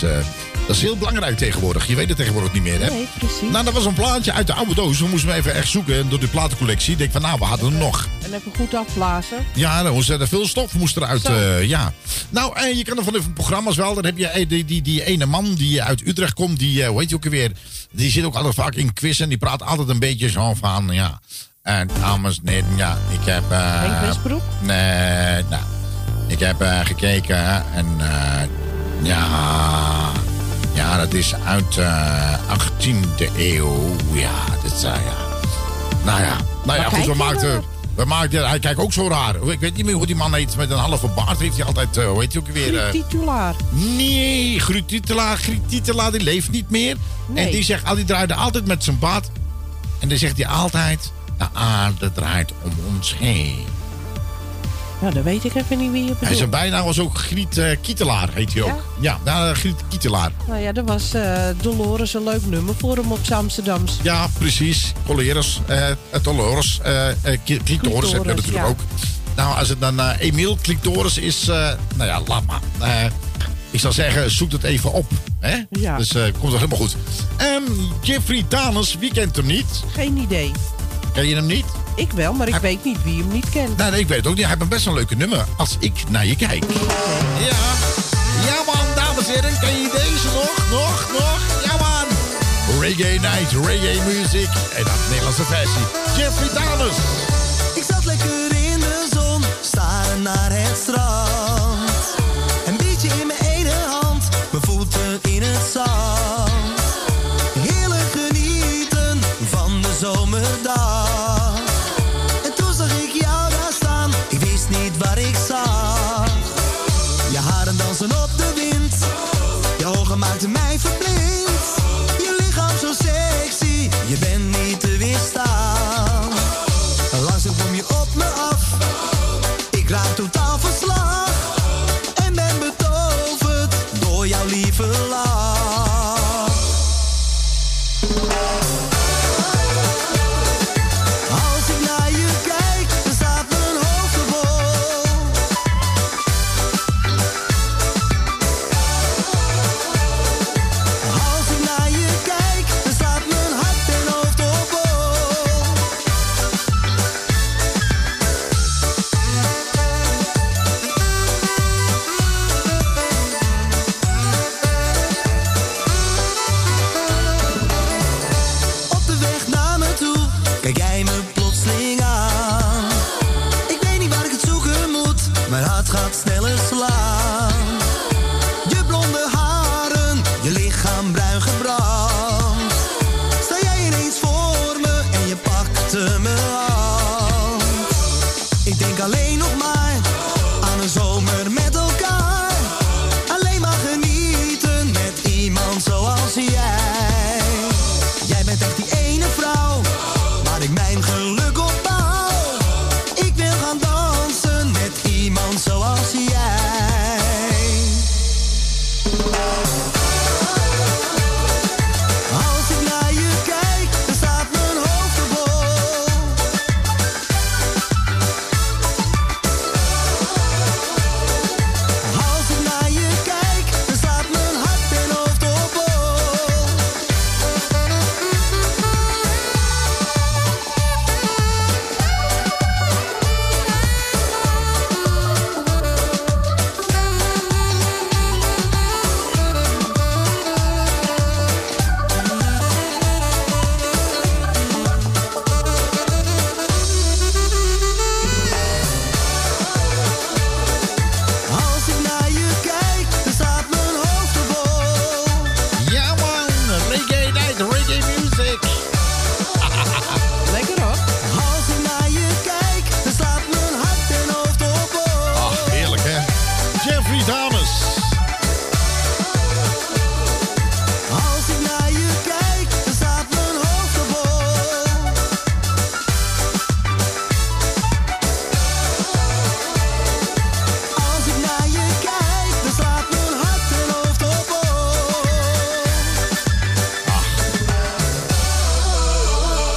dat is heel belangrijk tegenwoordig. Je weet het tegenwoordig niet meer, hè? Nee, precies. Nou, dat was een plaatje uit de oude doos. We moesten we even echt zoeken door de platencollectie. Ik denk van, nou, we hadden hem nog. En even goed afblazen. Ja, er er veel stof moest eruit. Eh, ja. Nou, en je kan er van de programma's wel. Dan heb je eh, die, die, die ene man die uit Utrecht komt. Die, eh, hoe heet je ook alweer? Die zit ook altijd vaak in quiz. En die praat altijd een beetje zo van, ja. En dames en heren, ja, ik heb... eh, Henk Westbroek? Nee, nou. Ik heb eh, gekeken en eh, ja, ja, dat is uit eh 18e eeuw. Ja, dat is, eh, ja. Nou ja, nou ja, goed, we maakten... We maakten, hij kijkt ook zo raar. Ik weet niet meer hoe die man heet. Met een halve baard heeft hij altijd, eh, hoe heet hij ook weer? eh, Titulaar. Nee, Gruut Titelaar, die leeft niet meer. Nee. En die, zegt, al die draaide altijd met zijn baard. En dan zegt hij altijd, de aarde draait om ons heen. Nou, dan weet ik even niet wie je Hij bedoelt. zijn bijnaam was ook Griet eh, Kietelaar, heet hij ook. Ja, ja Griet Kietelaar. Nou ja, dat was eh, Dolores een leuk nummer voor hem op Amsterdams. Ja, precies. Eh eh, Dolores, eh eh, Ki- Clitoris heb je natuurlijk ja. ook. Nou, als het dan eh Emiel Clitoris is, eh, nou ja, laat maar. Eh, ik zou zeggen, zoek het even op. Hè? Ja. Dus eh, komt er helemaal goed. Ehm, Jeffrey Danes, wie kent hem niet? Geen idee. Ken je hem niet? Ik wel, maar ik weet niet wie hem niet kent. Nou, nee, ik weet het ook niet. Hij heeft een best wel leuke nummer. Als ik naar je kijk. Ja. Ja, man, dames en heren. Ken je deze nog? Nog, nog? Ja, man. Reggae Night, reggae music. En dat Nederlandse versie. Jeffrey Danes. Ik zat lekker in de zon, staren naar het strand.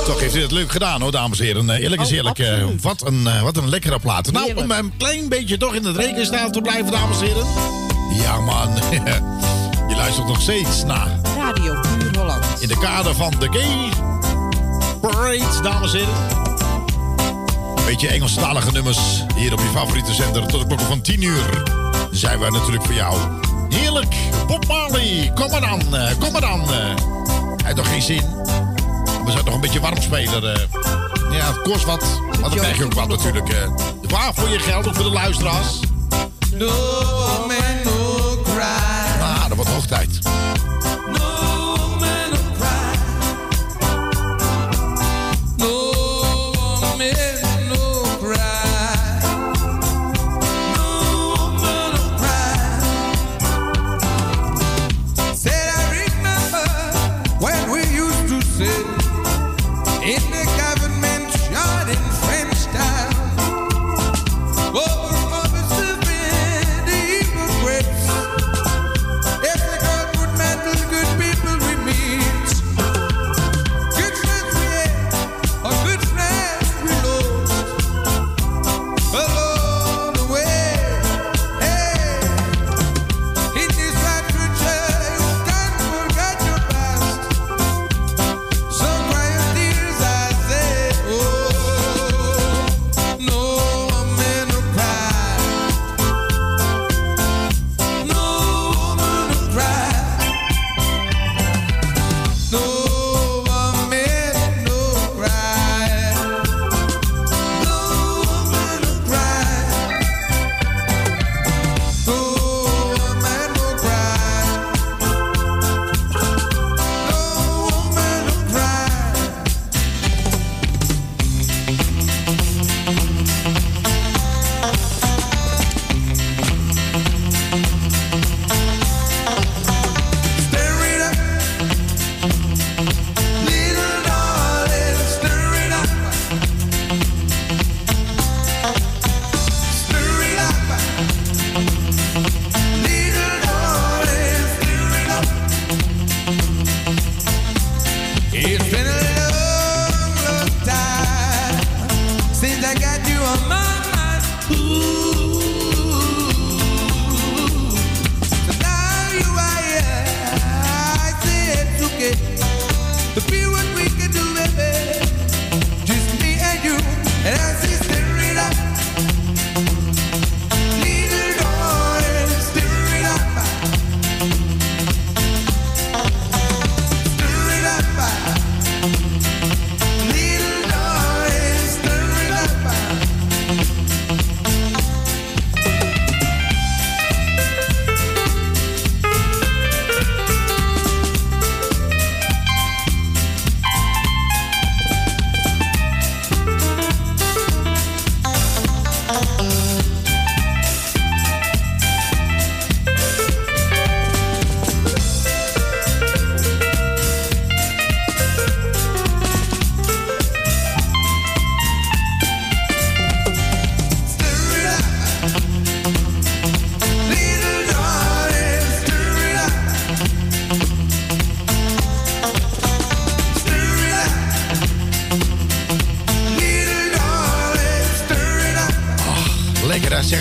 Toch heeft hij het leuk gedaan, hoor, dames en heren. Eh, Eerlijk is Oh, eerlijk. eh, absoluut. wat, een, eh, wat een lekkere plaat. Nou, om een klein beetje toch in het rekenstaal te blijven, dames en heren. Ja, man. Je luistert nog steeds naar Radio Puur Holland. in de kader van de Gay Parade, dames en heren. Beetje Engelstalige nummers hier op je favoriete zender tot de klokken van 10 uur. Zijn wij natuurlijk voor jou. Heerlijk, Bob Marley, kom maar dan, kom maar dan. Hij heeft nog geen zin. We zijn nog een beetje warm spelen. eh. Ja, het kost wat, maar dan krijg je ook wat natuurlijk. eh. Waar voor je geld, ook voor de luisteraars. No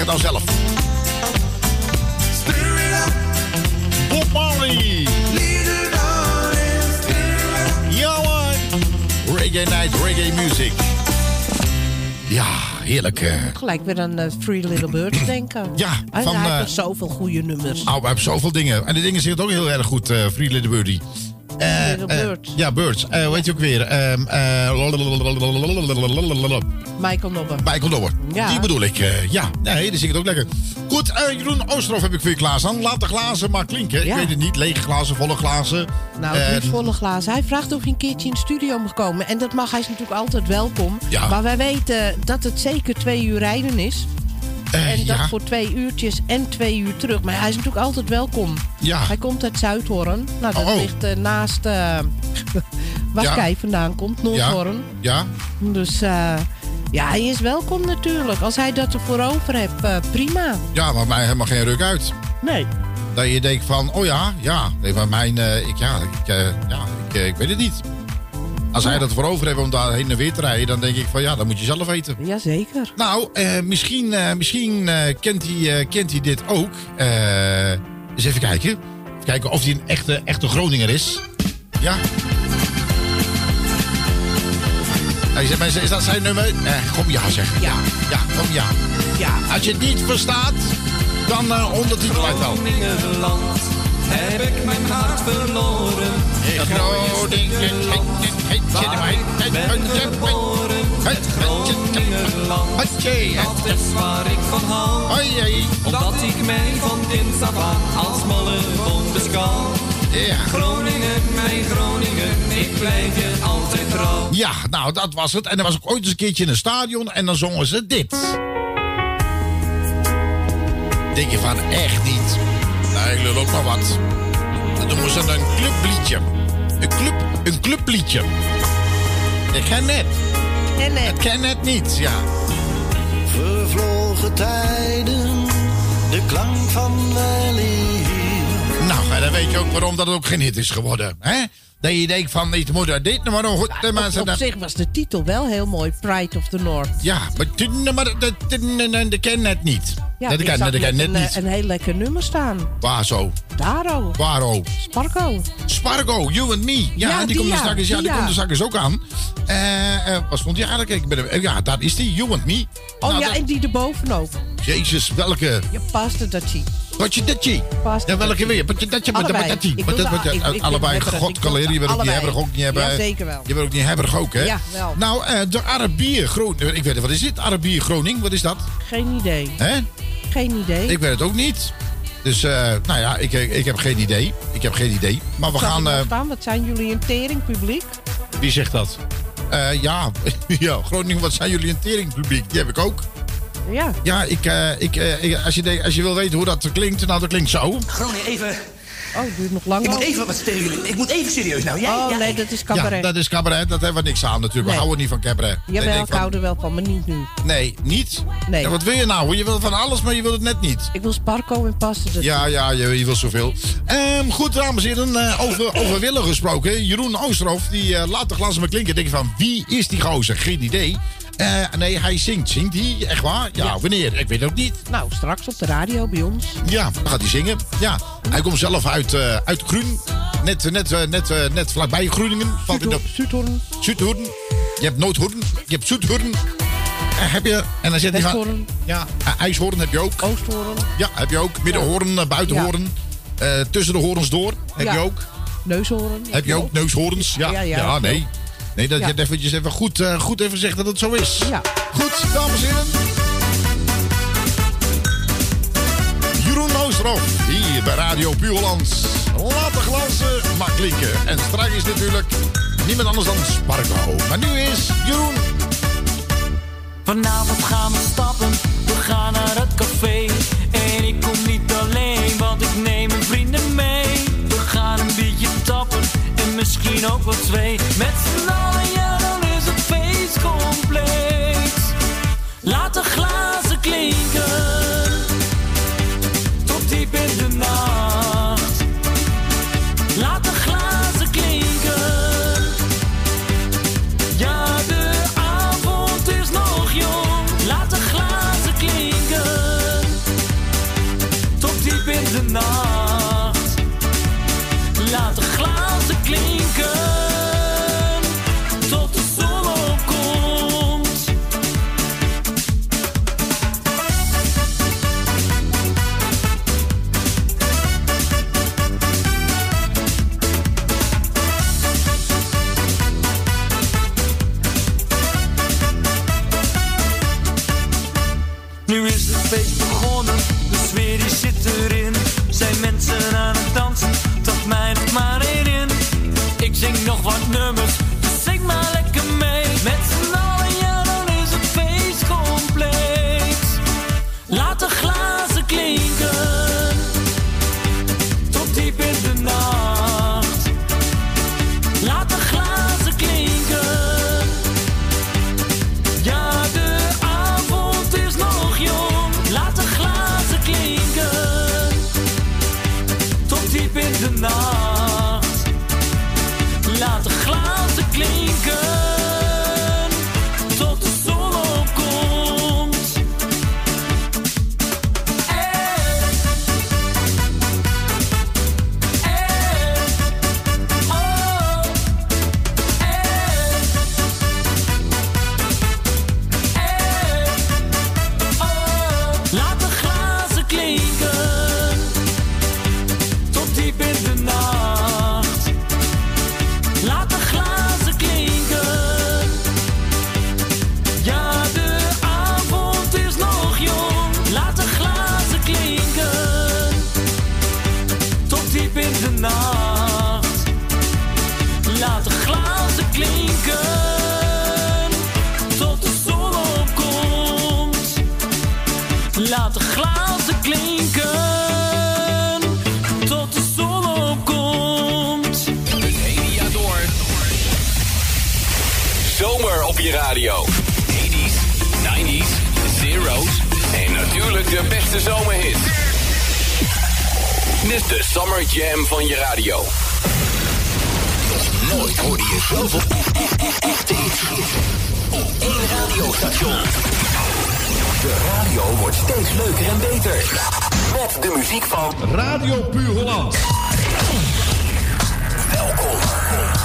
het nou zelf. Bob Marley. Little. Ja hoor. Reggae Night, Reggae Music. Ja, heerlijk. eh. Gelijk weer aan eh, Free Little Birds denken. Ja, Hij, van, hij eh, heeft zoveel goede nummers. Oh, we hebben zoveel dingen. En die dingen zitten ook heel erg goed, Free Little Birdie. Eh, eh, Birds. ja, Birds. Eh, weet je ook weer? Ehm, eh, Michael Nobber. Michael Dobber. Ja. Die bedoel ik. eh, ja, nee, die zingt ook lekker. Goed, eh, Jeroen Oosterhof heb ik voor je klaarstaan. Laat de glazen maar klinken. Ik weet het niet. Lege glazen, volle glazen. Nou, Eh, niet volle glazen. Hij vraagt of hij een keertje in de studio mag komen. En dat mag. Hij is natuurlijk altijd welkom. Maar wij weten dat het zeker twee uur rijden is. Eh, en dat ja. voor twee uurtjes en twee uur terug. Maar hij is natuurlijk altijd welkom. Ja. Hij komt uit Zuidhoorn. Nou, dat Oh, oh. ligt eh, naast eh, waar Ja. Kei vandaan komt, Noordhoorn. Ja? Dus eh, ja, hij is welkom natuurlijk. Als hij dat ervoor over hebt, eh, prima. Ja, maar mij helemaal geen ruk uit. Nee. Dat je denkt van, oh ja, ja. Nee, maar mijn, eh, ik, ja, ik, ja ik, ik weet het niet. Als hij dat voor over heeft om daar heen en weer te rijden, dan denk ik van ja, dat moet je zelf weten. Jazeker. Nou, eh, misschien, eh, misschien eh, kent, hij, eh, kent hij dit ook. Eh, eens even kijken. Kijken of hij een echte, echte Groninger is. Ja. Hij zegt, mensen, is dat zijn nummer? Eh, kom ja, zeg. Ja. Ja, kom ja. Ja. Als je het niet verstaat, dan ondertitel uit wel. Groningenland heb ik mijn hart verloren. In Groningen, Waar ik ben geboren. Het Groningenland. Dat is waar ik van hou. Omdat ik mij van kinds af aan als malle boom beschouw. Groningen, mijn Groningen, ik blijf je altijd trouw. Ja, nou, dat was het. En er was ook ooit eens een keertje in een stadion en dan zongen ze dit. Denk je van, echt niet? Ik lul ook maar wat. Dan noemen ze een clubliedje. Een, club, een clubliedje. Ik ken net. Ik ken net niet, ja. Vervlogen tijden, de klank van weleer. Nou, en dan weet je ook waarom dat ook geen hit is geworden. Hè? Dat je denkt van, niet moet dit nou maar nog goed. de Op, mensen op dat- zich was de titel wel heel mooi. Pride of the North. Ja, maar maar dat- ken net niet. Ja, dat ik net net een, niet. een heel lekker nummer staan. Waar zo? Daro. Waar Sparko. Spargo, You and Me. Ja, Ja, die, die komt er ja, straks, ja, die komt er straks ook aan. Eh, eh, wat stond die eigenlijk? Ik ben, ja, daar is die, You and Me. Oh Nou, ja, dat- en die erbovenop. Jezus, welke? Je paste dat zie. Wat je datje? Ja, welke weer? Wat je datje? Allebei. dat wil Allebei. God, wil je wil ook niet allebei. hebberig ook niet hebben. Ja, zeker wel. Je wil ook niet hebberig ook, hè? Ja, wel. Nou, eh, de Arabier Groningen. Ik weet het, wat is dit? Arabier Groningen, wat is dat? Geen idee. Hè? Geen idee. Ik weet het ook niet. Dus, eh, nou ja, ik, ik heb geen idee. Ik heb geen idee. Maar we gaan... eh, staan? Wat zijn jullie een tering publiek? Wie zegt dat? Eh, ja, ja, Groningen, wat zijn jullie een teringpubliek? Die heb ik ook. Ja. Ja, ik, eh, ik, eh, ik- als, je de- als je wil weten hoe dat klinkt, nou, dat klinkt zo. Groningen, even. Oh, het duurt nog lang. Ik moet even wat tegen jullie. Ik moet even serieus nou. Jij, Oh jij- nee, dat is Ja, cabaret. dat is cabaret. Dat hebben we niks aan natuurlijk. Nee. We houden niet van cabaret. Jawel, nee, ik van- hou er wel van, maar niet nu. Nee, niet? Nee. Ja, wat wil je nou? Je wil van alles, maar je wil het net niet. Ik wil Sparko en paste dat Ja, ja, je, je wil zoveel. Ehm, goed, dames en heren, eh, over, over Willen gesproken. Jeroen Oosterhof, die eh, laat de glas maar klinken. Denk je van, wie is die gozer? Geen idee. Eh, nee, hij zingt. Zingt hij? Echt waar? Ja, wanneer? Ik weet het ook niet. Nou, straks op de radio bij ons. Ja, dan gaat hij zingen. Ja, hij komt zelf uit, eh uit Groen. Net, net, eh, net, eh, net vlakbij de... Zuidhoorn. Zuidhoorn. Je hebt Noordhoorn. Je hebt Zuidhoorn. Heb je... En dan zit hij van... Ja, IJshoorn heb je ook. Oosthoorn. Ja, heb je ook. Middenhoorn, buitenhoorn. Eh, tussen de horens door heb je ook. Neushoorn. Heb je ook neushoorns? Ja, ja. nee. Nee, dat Ja. je het eventjes even goed, eh, goed even zegt dat het zo is. Ja. Goed, dames en heren. Jeroen Oosterhof, hier bij Radio Puurland. Laat de glansen maar klinken. En straks is natuurlijk niemand anders dan Sparko. Maar nu is Jeroen. Vanavond gaan we stappen, we gaan naar het café. Misschien ook wel twee. Met z'n laat de glazen klinken tot de zon opkomt. Een media door. Zomer op je radio. 80s, 90s, zeros en natuurlijk de beste zomerhit. Dit is de Summer Jam van je radio. Nooit hoorde je zoveel e- e- e- echte op één radiostation. De radio wordt steeds leuker en beter. Met de muziek van Radio Puur Holland. Welkom.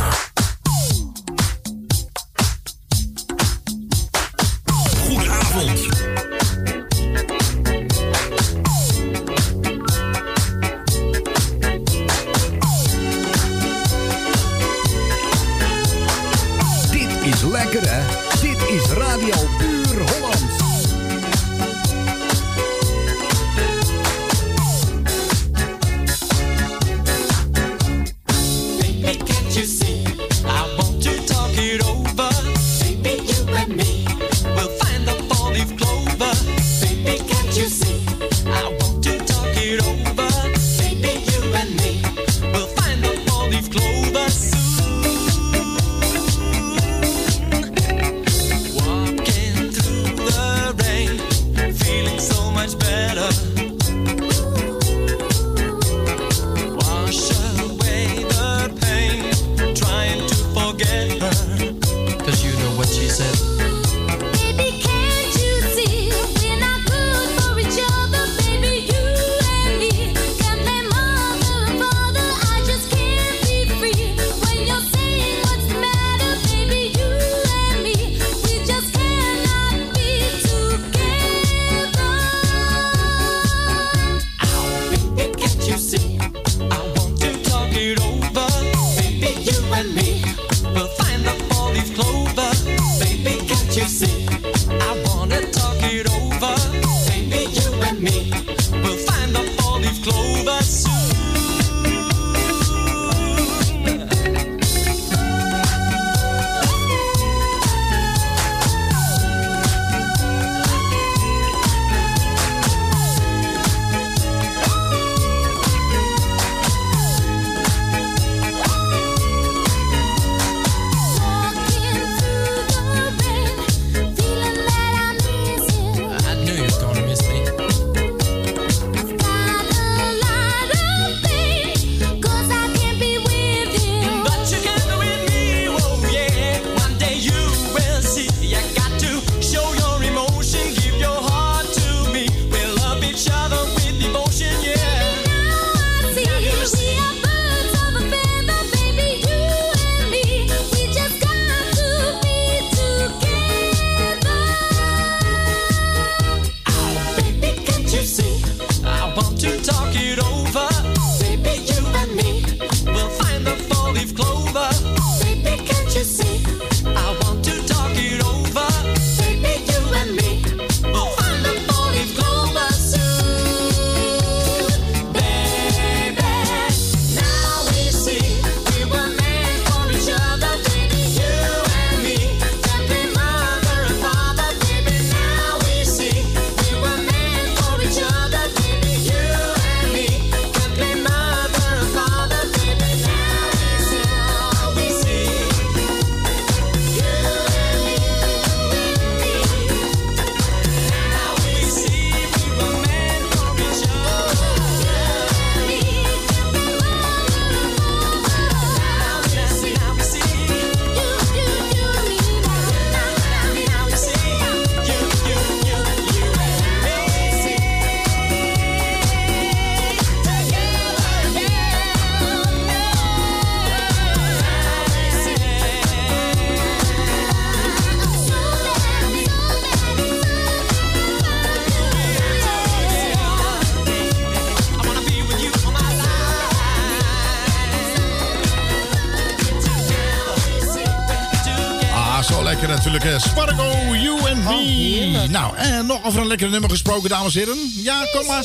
over een lekkere nummer gesproken, dames en heren. Ja, kom maar.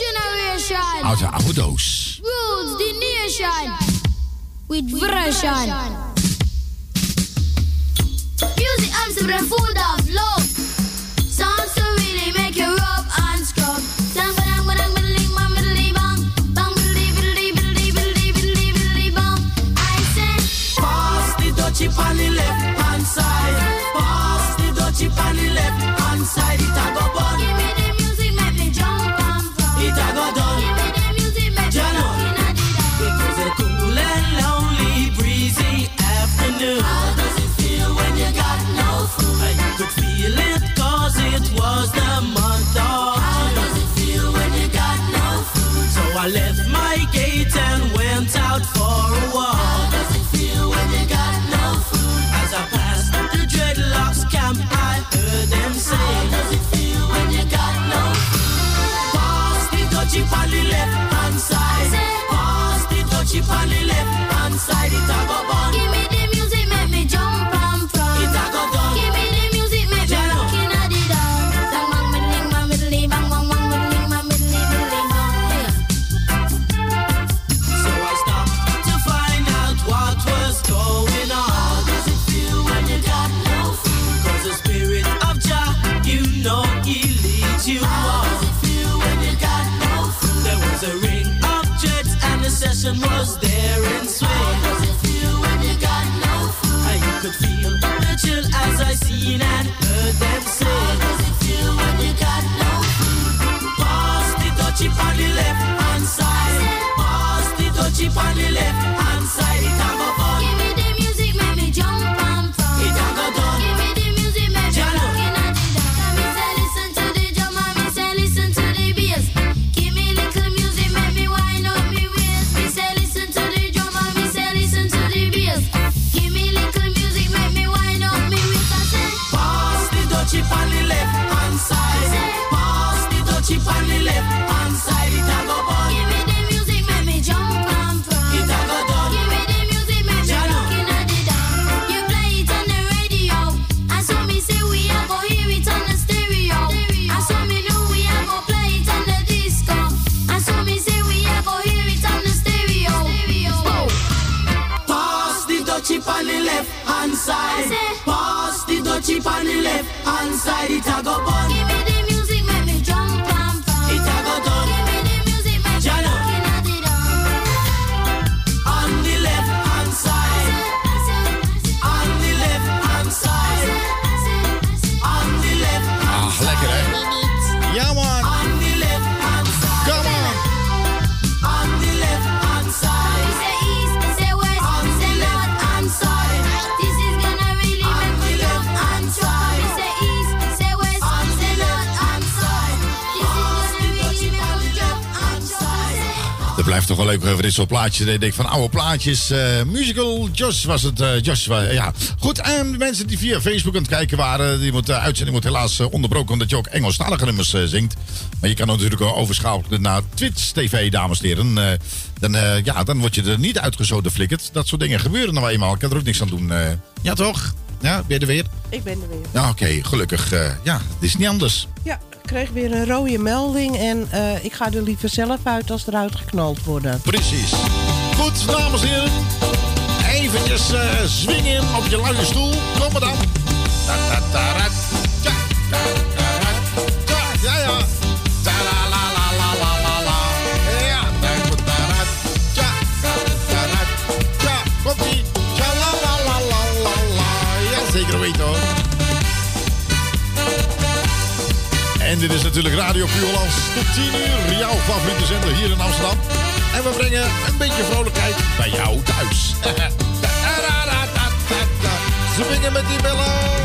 Out de oude doos. die the nation. With version. Music Amsterdam, full of love. heeft toch wel leuk over dit soort plaatjes. Ik denk van oude plaatjes. Uh, musical Josh was het. Uh, Josh, ja. Goed, en de mensen die via Facebook aan het kijken waren... die moet, de uitzending wordt helaas onderbroken... omdat je ook Engelstalige nummers zingt. Maar je kan natuurlijk overschakelen naar Twitch TV, dames en heren. dan, ja, dan word je er niet uitgezoden flikkerd. Dat soort dingen gebeuren nou eenmaal. Ik kan er ook niks aan doen. ja, toch? Ja, ben je er weer? Ik ben er weer. ja Oké, gelukkig. Eh, ja, het is niet anders. Ja, ik kreeg weer een rode melding en eh, ik ga er liever zelf uit als eruit geknald worden. Precies. Goed, dames en heren. Eventjes uh, zwingen op je luie stoel. Kom maar dan. En dit is natuurlijk Radio Pureland tot 10 uur. Jouw favoriete zender hier in Amsterdam. En we brengen een beetje vrolijkheid bij jou thuis. Ze met die bellen.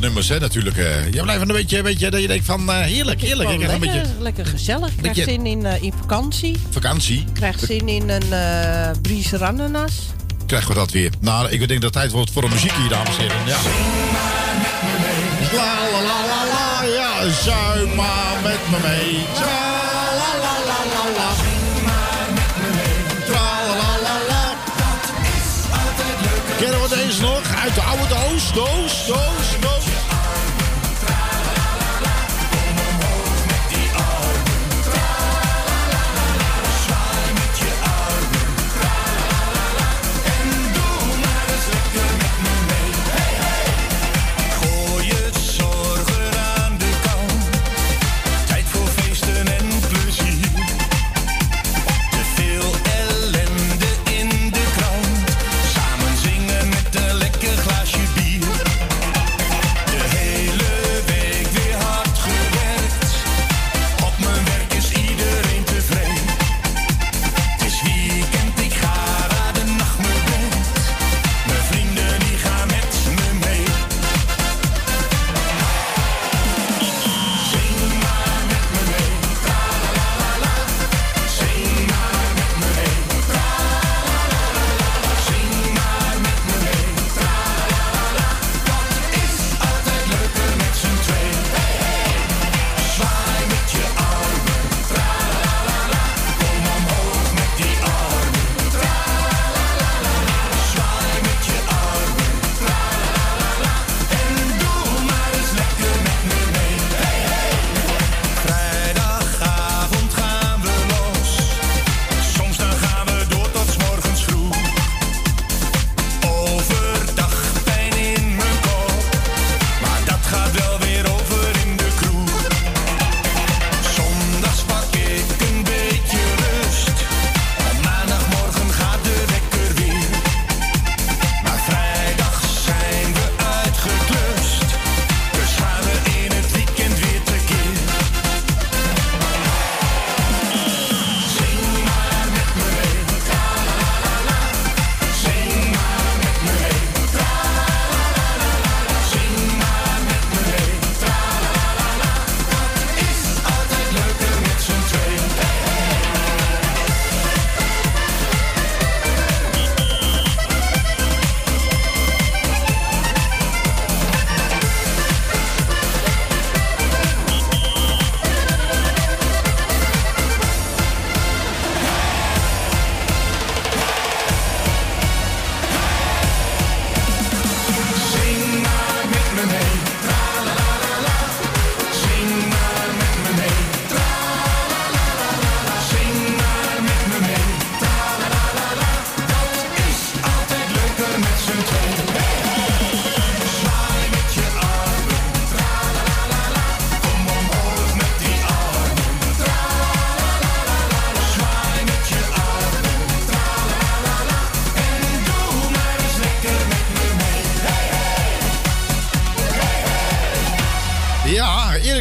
nummers, hè, natuurlijk. Eh. Uh, je blijft een beetje, een beetje dat je denkt van eh, heerlijk, heerlijk. Ik oh, lekker, een beetje... lekker gezellig. Krijg zin in, eh, in vakantie. Vakantie. Krijg zin in een uh, bries rananas. Krijgen we dat weer. Nou, ik denk dat het tijd wordt voor een muziek hier, dames en heren. Ja. La la la la la, ja, zuim maar met me mee. Ja, la we nog? Uit de oude doos, doos, doos.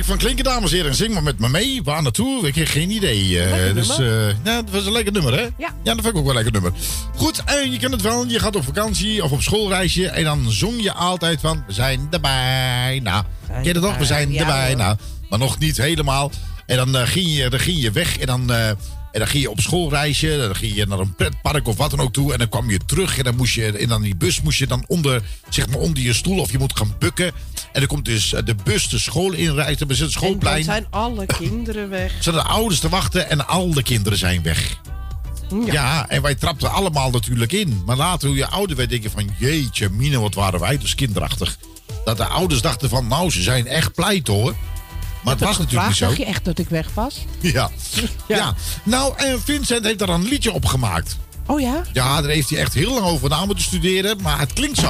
Van Klinken, dames en heren. Zing maar met me mee. Waar naartoe? Ik heb geen idee. eh, dus, eh, ja, dat was een lekker nummer, hè? Ja. Ja, dat vind ik ook wel een lekker nummer. Goed, en je kent het wel. Je gaat op vakantie of op schoolreisje. En dan zong je altijd van... We zijn erbij. Nou, ken je dat nog? We zijn erbij. Nou, maar nog niet helemaal. En dan, eh, ging, je, dan ging je weg. En dan, eh, en dan ging je op schoolreisje. Dan ging je naar een pretpark of wat dan ook toe. En dan kwam je terug. En dan moest je in dan die bus moest je dan onder, zeg maar, onder je stoel. Of je moet gaan bukken. En dan komt dus eh, de bus de school inrijden. We zitten En dan schoolplein. zijn alle kinderen weg. Zaten de ouders te wachten en al de kinderen zijn weg. Ja. en wij trapten allemaal natuurlijk in. Maar later, hoe je ouder werd, denk je van... Jeetje, mine, wat waren wij dus kinderachtig. Dat de ouders dachten van... Nou, ze zijn echt pleit hoor. Maar het was natuurlijk niet zo. dacht je echt dat ik weg was? Ja. ja. Nou, en Vincent heeft daar een liedje op gemaakt. Oh ja? Ja, daar heeft hij echt heel lang over na moeten studeren. Maar het klinkt zo.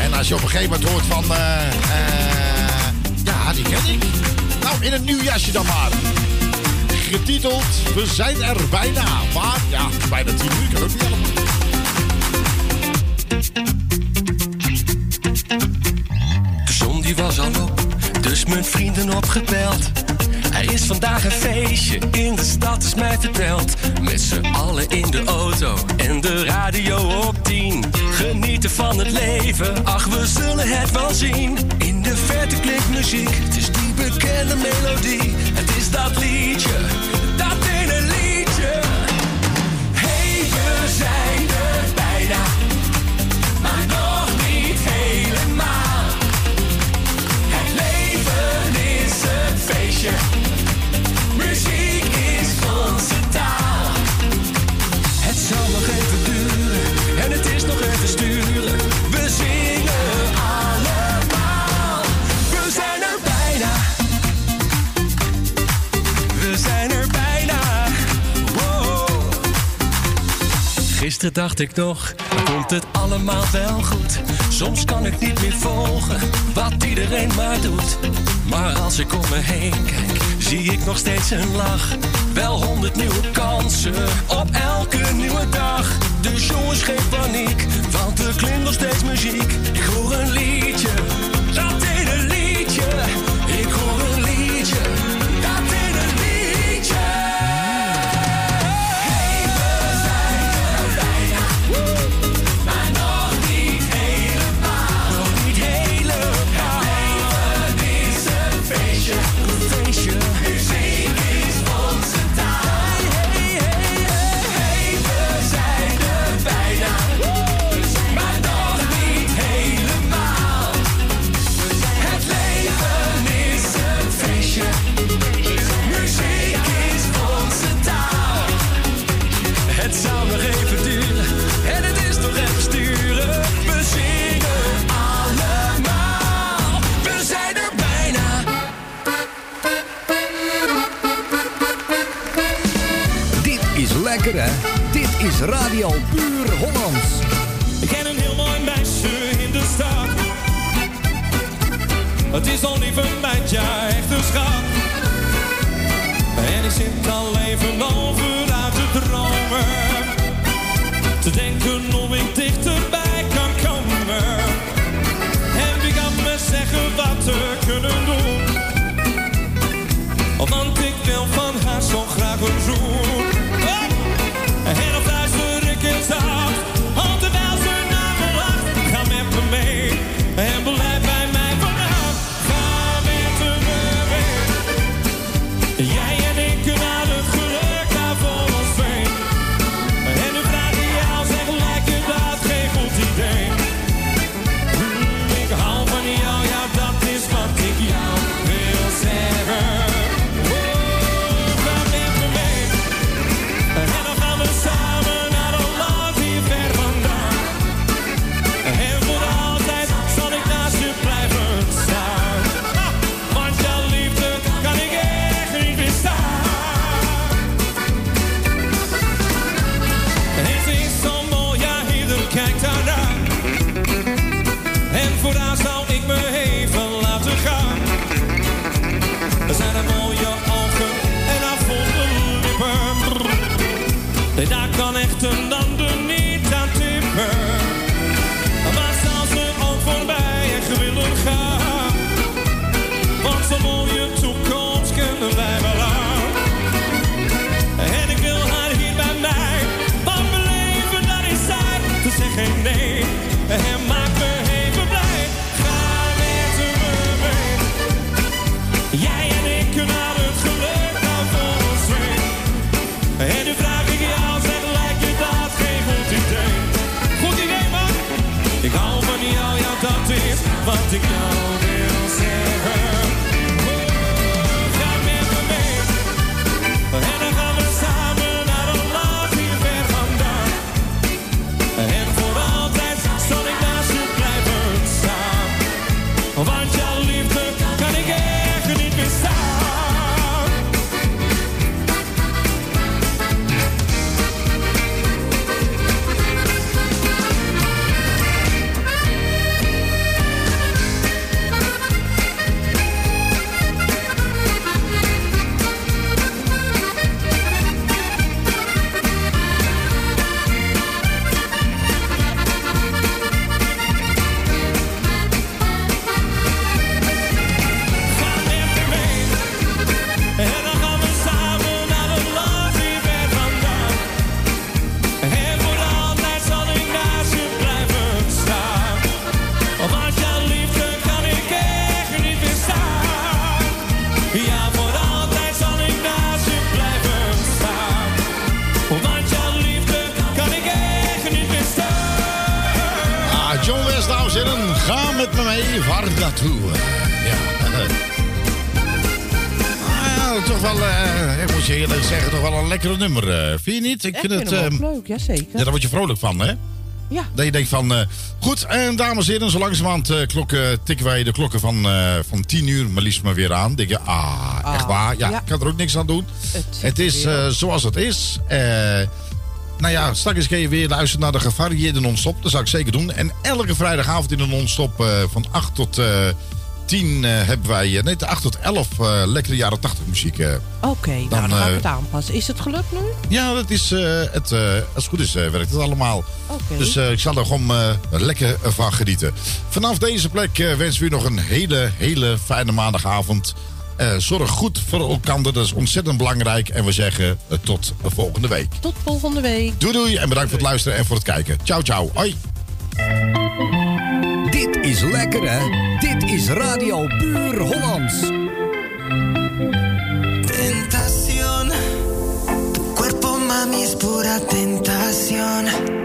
En als je op een gegeven moment hoort van... eh, eh, ja, die ken ik. Nou, in een nieuw jasje dan maar. Getiteld, we zijn er bijna. Maar, ja, bijna tien uur kan ook niet. Die was al op, dus mijn vrienden opgebeld. Er is vandaag een feestje, in de stad is mij verteld. Met z'n allen in de auto en de radio op 10. Genieten van het leven, ach we zullen het wel zien. In de verte klinkt muziek, het is die bekende melodie. Het is dat liedje, Gisteren dacht ik nog, komt het allemaal wel goed? Soms kan ik niet meer volgen wat iedereen maar doet. Maar als ik om me heen kijk, zie ik nog steeds een lach. Wel honderd nieuwe kansen op elke nieuwe dag. Dus jongens, geen paniek, want er klinkt nog steeds muziek. Ik hoor een liedje, Dit is Radio Puur Hollands. Ik ken een heel mooi meisje in de stad. Het is al lieve meid, ja, echt een schat. En ik zit al even over uit te dromen. Te denken of ik dichterbij een lekkere nummer, eh, vind je niet? Ik vind, het eh, leuk, jazeker. Ja, daar word je vrolijk van, hè? Ja. Dat je denkt van, eh, goed, en dames en heren, zo langzamerhand uh, klokken, tikken wij de klokken van, uh, van tien uur maar liefst maar weer aan. denk je, ah, echt waar? Ja, ik kan er ook niks aan doen. Het, is zoals het is. nou ja, straks kun je weer luisteren naar de gevarieerde non-stop. Dat zou ik zeker doen. En elke vrijdagavond in de non-stop van 8 tot 10 eh, hebben wij, eh, nee, de 8 tot 11 eh, lekkere jaren 80 muziek. Oké, dan, nou, dan ga ik het aanpassen. Is het gelukt nu? Ja, dat is, het, als het goed is werkt het allemaal. Okay. Dus ik zal er gewoon lekker van genieten. Vanaf deze plek wensen we u nog een hele, hele fijne maandagavond. zorg goed voor elkaar, dat is ontzettend belangrijk. En we zeggen tot volgende week. Tot volgende week. Doei doei en bedankt voor het luisteren en voor het kijken. Ciao, ciao. Hoi is lekker, hè? Dit is Radio Puur Hollands. Tentación, tu cuerpo mami es pura tentación.